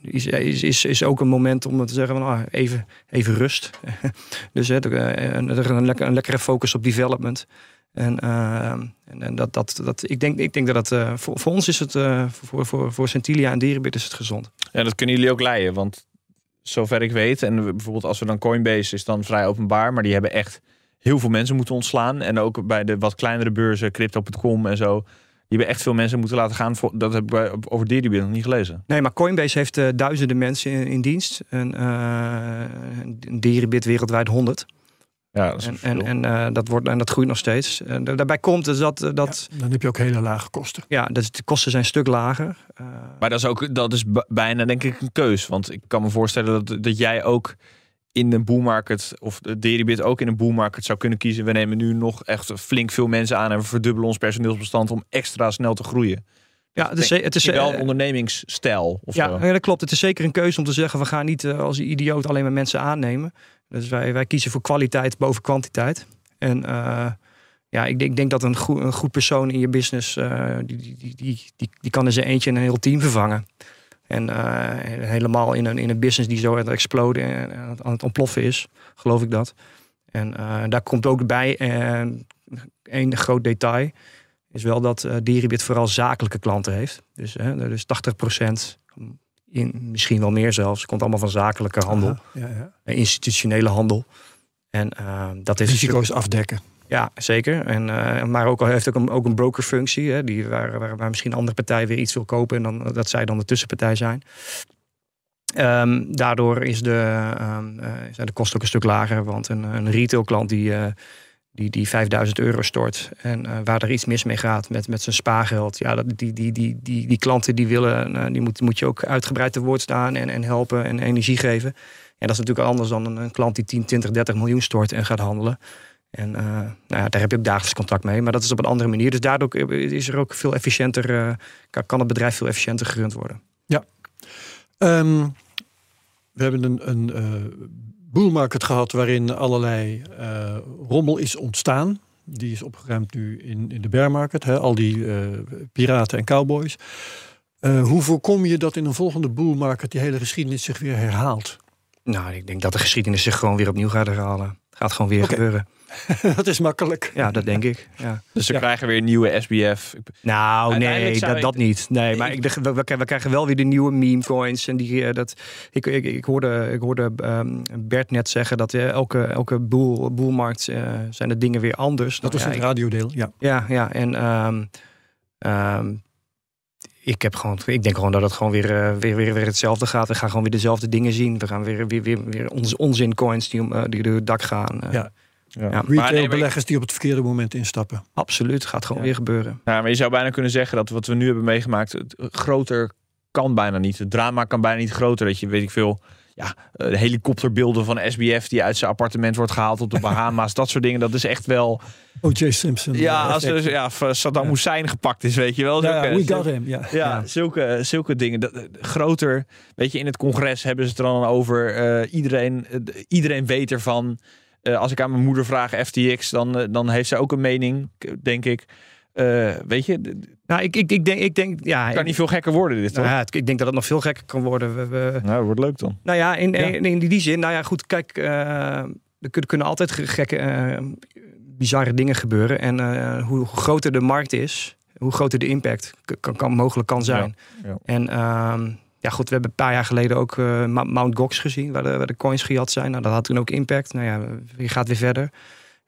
is, is, is, is ook een moment om te zeggen van ah, even, even rust. dus een, er een, lekker, een lekkere focus op development. En, en, dat, dat, dat, ik, denk, ik denk dat eh, voor, voor ons is het, voor, voor, voor Centilia en Deribit is het gezond. Ja, dat kunnen jullie ook leiden. Want zover ik weet, en bijvoorbeeld als we dan Coinbase is dan vrij openbaar, maar die hebben echt heel veel mensen moeten ontslaan. En ook bij de wat kleinere beurzen, Crypto.com en zo, die hebben echt veel mensen moeten laten gaan. Voor, dat heb ik bij, over Deribit nog niet gelezen. Nee, maar Coinbase heeft eh, duizenden mensen in, in dienst. En eh Deribit wereldwijd 100. Ja, dat is En, een en, en, eh, dat wordt, en dat groeit nog steeds. En da- daarbij komt dus dat, eh, dat, Ja, dan heb je ook hele lage kosten. ja. dat de kosten zijn een stuk lager. Eh, Maar dat is ook dat is bijna denk ik een keus. Want ik kan me voorstellen dat, dat jij ook in een boom market of de Deribit ook in een boom market zou kunnen kiezen. We nemen nu nog echt flink veel mensen aan en we verdubbelen ons personeelsbestand om extra snel te groeien. ja, het is, het is wel een ondernemingsstijl of ja, zo. ja, dat klopt. Het is zeker een keuze om te zeggen: we gaan niet eh, als idioot alleen maar mensen aannemen. Dus wij, wij kiezen voor kwaliteit boven kwantiteit. En eh, ja, ik, denk- ik denk dat een goed, een goed persoon in je business, eh, die, die, die, die, die, die kan in zijn eentje een heel team vervangen. En eh, helemaal in een, in een business die zo aan het exploden en aan het, ontploffen is, geloof ik dat. En eh, daar komt ook bij, eh, één groot detail, is wel dat Deribit vooral zakelijke klanten heeft. Dus, hè, dus 80% in, misschien wel meer zelfs, komt allemaal van zakelijke handel, Aha, ja, ja. institutionele handel. En dat is Risico's afdekken. Ja, zeker. En, uh, maar ook al heeft ook een, ook een brokerfunctie, hè, die, waar, waar, waar, misschien andere partij weer iets wil kopen en dan, dat zij dan de tussenpartij zijn. Um, daardoor is de, um, uh, zijn de kosten ook een stuk lager, want een, een retailklant die, uh, die, die 5000 euro stort en waar er iets mis mee gaat met, met zijn spaargeld, ja, dat, die, die, die, die, die klanten die willen, die moet, moet je ook uitgebreid te woord staan en, en helpen en energie geven. En dat is natuurlijk anders dan een klant die 10, 20, 30 miljoen stort en gaat handelen. En uh, nou ja, daar heb je ook dagelijks contact mee. Maar dat is op een andere manier. Dus daardoor is er ook veel efficiënter, uh, kan het bedrijf veel efficiënter gerund worden. Ja. Um, we hebben een, een uh, boelmarket gehad waarin allerlei rommel is ontstaan. Die is opgeruimd nu in, in de bear market. Hè? Al die piraten en cowboys. hoe voorkom je dat in een volgende boelmarket die hele geschiedenis zich weer herhaalt? Nou, ik denk dat de geschiedenis zich gewoon weer opnieuw gaat herhalen. Gaat gewoon weer okay. gebeuren. dat is makkelijk. Ja, dat denk ik. Ja. Dus ze ja. krijgen weer een nieuwe SBF. Nou, nee, dat, dat niet. Nee, maar ik, we, we, krijgen wel weer de nieuwe meme coins. En die, uh, dat, ik, ik, ik hoorde, ik hoorde um, Bert net zeggen dat uh, elke, elke boel, boelmarkt uh, zijn de dingen weer anders. Dat nou, was het radiodeel, ja. Ja, ja. En um, um, ik, heb gewoon, ik denk gewoon dat het gewoon weer, uh, weer, weer, weer hetzelfde gaat. We gaan gewoon weer dezelfde dingen zien. We gaan weer, weer, weer, weer ons, onzin coins die, om, uh, die door het dak gaan. Uh, ja. Ja. Retail nee, beleggers die op het verkeerde moment instappen. Absoluut, gaat gewoon ja. weer gebeuren. Ja, maar je zou bijna kunnen zeggen dat wat we nu hebben meegemaakt, het groter kan bijna niet. Het drama kan bijna niet groter. Dat je, weet ik veel, ja, helikopterbeelden van SBF die uit zijn appartement wordt gehaald op de Bahama's. dat soort dingen, dat is echt wel... O.J. Simpson. Ja, als er ja, Saddam ja. Hussein gepakt is, weet je wel. Ja, zulke, we got him. Ja, ja, ja. Zulke, zulke dingen. Dat, groter, weet je, in het congres hebben ze het er dan over. Uh, iedereen, uh, iedereen weet ervan. Uh, als ik aan mijn moeder vraag FTX, dan, dan heeft ze ook een mening, denk ik. weet je, nou, ik, ik, ik, denk, ik denk, ja. Het kan niet veel gekker worden, dit toch? Nou, ja, ik denk dat het nog veel gekker kan worden. We, we... Nou, wordt leuk dan. Nou ja, in, ja. in, in, die zin, nou ja, goed, kijk, uh, er kunnen, kunnen altijd gekke, uh, bizarre dingen gebeuren. En uh, hoe groter de markt is, hoe groter de impact kan, kan mogelijk kan zijn. Ja. Ja. En uh, ja, goed, we hebben een paar jaar geleden ook Mount Gox gezien, waar de, waar de coins gejat zijn. Nou, dat had toen ook impact. Nou ja, je gaat weer verder.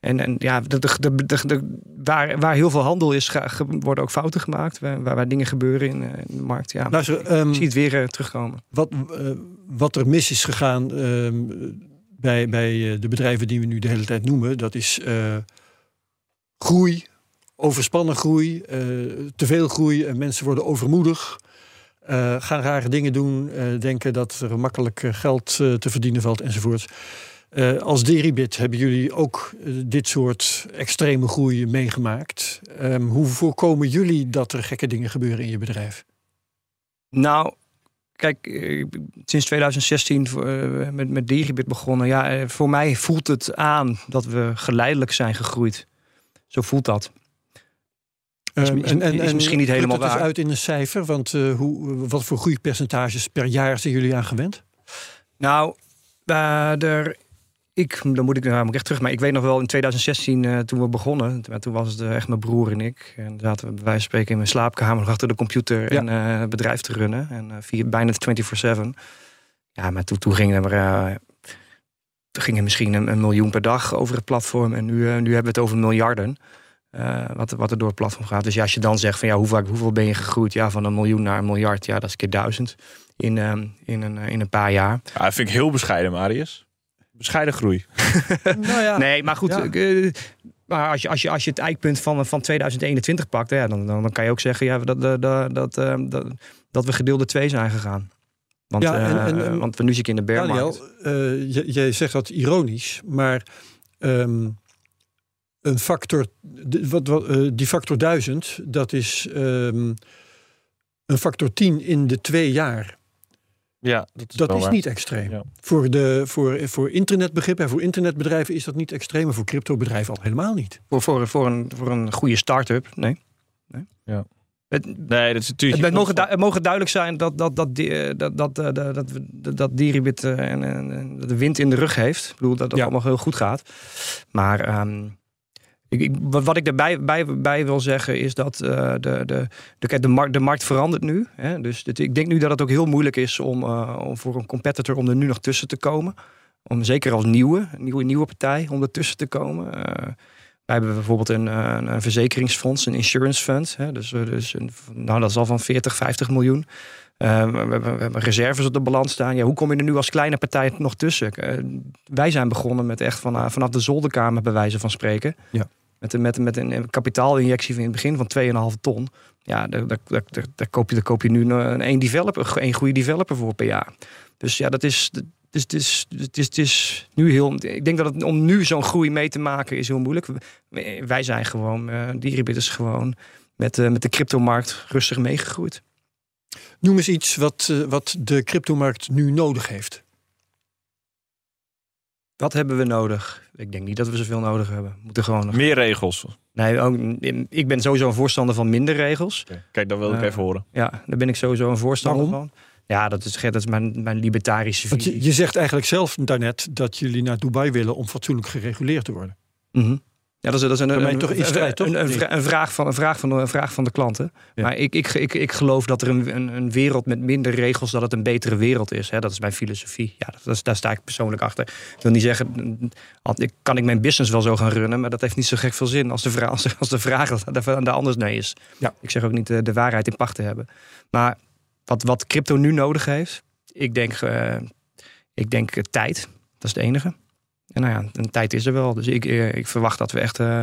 En, en ja, de, de, de, waar, waar heel veel handel is, worden ook fouten gemaakt. Waar, waar dingen gebeuren in, in de markt. Ja. Luister, um, je ziet weer uh, terugkomen. Wat, uh, wat er mis is gegaan uh, bij, bij de bedrijven die we nu de hele tijd noemen, dat is groei, overspannen groei, te veel groei en mensen worden overmoedig. Gaan rare dingen doen, denken dat er makkelijk geld te verdienen valt enzovoort. Als Deribit hebben jullie ook dit soort extreme groei meegemaakt. Um, hoe voorkomen jullie dat er gekke dingen gebeuren in je bedrijf? Nou, kijk, sinds 2016 uh, met, met Deribit begonnen. Ja, voor mij voelt het aan dat we geleidelijk zijn gegroeid. Zo voelt dat. Is, is, en, en, is misschien niet helemaal waar. Het uit in een cijfer, want hoe, wat voor groeipercentages per jaar zijn jullie aan gewend? Nou, er ik, dan moet ik namelijk echt terug. Maar ik weet nog wel in 2016, uh, toen we begonnen, toen was het echt mijn broer en ik. En zaten we bij wijze van spreken in mijn slaapkamer achter de computer ja. en het bedrijf te runnen. En via, bijna 24-7. Ja, maar toen, toen gingen er, gingen misschien een, een, miljoen per dag over het platform. En nu, nu hebben we het over miljarden. Wat, wat er door het platform gaat. Dus ja, als je dan zegt van ja, hoe vaak, hoeveel ben je gegroeid? Ja, van een miljoen naar een miljard. Ja, dat is keer duizend in, in, een, in een paar jaar. Ja, dat vind ik heel bescheiden, Marius bescheiden groei. nou ja. Nee, maar goed. Ja. Uh, maar als je, als, je, als je het eikpunt van, van 2021 pakt, ja, dan, dan, dan kan je ook zeggen ja, dat, dat, dat, dat, dat we gedeelde twee zijn gegaan. Want, ja, en, en, want we nu zitten in de bear Daniel, jij zegt dat ironisch, maar um, een factor, wat, eh, die factor 1000, dat is ehm, een factor 10 in de twee jaar. Ja, dat is, dat is niet extreem. Voor, de, voor, voor internetbegrippen en voor internetbedrijven is dat niet extreem. En voor cryptobedrijven al helemaal niet. Voor, voor, voor, een, voor een goede start-up, nee. nee. Ja. Het, nee, dat is natuurlijk. Het, mogen, het mogen duidelijk zijn dat, dat, dat, eh, dat, dat, eh, dat, dat, dat Diribit en, en, de wind in de rug heeft. Ik bedoel dat dat allemaal heel goed gaat. Maar ehm, wat ik daarbij bij, wil zeggen is dat uh, de, de, de, de, markt, de markt verandert nu. Hè? Dus ik denk nu dat het ook heel moeilijk is om, uh, om voor een competitor om er nu nog tussen te komen. Om zeker als nieuwe, nieuwe, nieuwe partij, om er tussen te komen. Uh, Wij hebben bijvoorbeeld een, eh, een, verzekeringsfonds, een insurance fund. Hè, dus eh, dus een, nou, dat is al van 40, 50 miljoen. We, hebben, reserves op de balans staan. Ja, hoe kom je er nu als kleine partij nog tussen? Wij zijn begonnen met echt van, vanaf de zolderkamer, bij wijze van spreken. Ja. Met, met, met een kapitaalinjectie in het begin van 2,5 ton. Ja, daar, daar, daar, koop je, daar koop je nu een één developer, één goede developer voor per jaar. Dus ja, dat is, dus het is, het, is, het is nu heel. Ik denk dat het om nu zo'n groei mee te maken is heel moeilijk. Wij zijn gewoon, uh, is gewoon met, uh, met de cryptomarkt rustig meegegroeid. Noem eens iets wat, uh, wat de cryptomarkt nu nodig heeft. Wat hebben we nodig? Ik denk niet dat we zoveel nodig hebben. We moeten gewoon nog... Meer regels. Nee, ook, ik ben sowieso een voorstander van minder regels. Okay. Kijk, dat wil ik even horen. Ja, daar ben ik sowieso een voorstander Waarom? van. Ja, dat is, dat is mijn, mijn libertarische visie. je, je zegt eigenlijk zelf daarnet dat jullie naar Dubai willen om fatsoenlijk gereguleerd te worden. Mm -hmm. Ja, dat is, dat is een, een, toch in strijd, toch? een, een, vraag van, een, vraag van de, een vraag van de klanten. Ja. Maar ik, ik, ik, ik geloof dat er een, een, een wereld met minder regels, dat het een betere wereld is. Hè? Dat is mijn filosofie. Ja, dat is, daar sta ik persoonlijk achter. Ik wil niet zeggen, kan ik mijn business wel zo gaan runnen, maar dat heeft niet zo gek veel zin als de vraag, als de, als de vraag daar anders nee is. Ja. Ik zeg ook niet de, de waarheid in pacht te hebben. Maar wat, wat crypto nu nodig heeft, ik denk, uh, ik denk uh, tijd. Dat is het enige. En nou ja, een tijd is er wel. Dus ik, uh, ik verwacht dat we echt uh,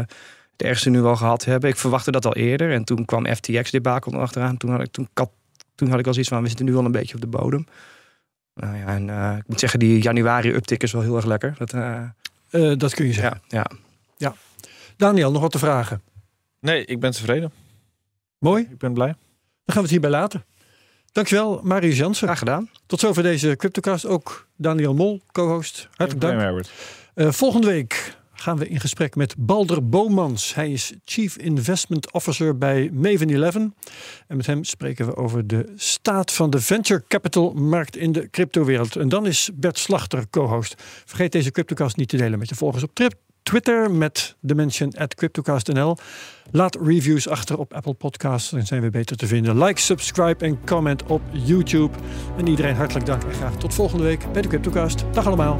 de ergste nu wel gehad hebben. Ik verwachtte dat al eerder. En toen kwam FTX debakel achteraan. Toen had ik, toen, had, toen had ik al zoiets van, we zitten nu wel een beetje op de bodem. Nou ja, en uh, ik moet zeggen, die januari uptick is wel heel erg lekker. Dat, dat kun je zeggen. Ja, ja. ja. Daniel, nog wat te vragen? Nee, ik ben tevreden. Mooi. Ik ben blij. Dan gaan we het hierbij laten. Dankjewel, Marius Jansen. Graag gedaan. Tot zover deze CryptoCast. Ook Daniel Mol, co-host. Hartelijk dank. Uh, volgende week gaan we in gesprek met Balder Bomans. Hij is Chief Investment Officer bij Maven 11. En met hem spreken we over de staat van de venture capital markt in de cryptowereld. En dan is Bert Slachter co-host. Vergeet deze CryptoCast niet te delen met je volgers op. Twitter met de mention at CryptoCastNL. Laat reviews achter op Apple Podcasts, dan zijn we beter te vinden. Like, subscribe en comment op YouTube. En iedereen hartelijk dank en graag tot volgende week bij de CryptoCast. Dag allemaal.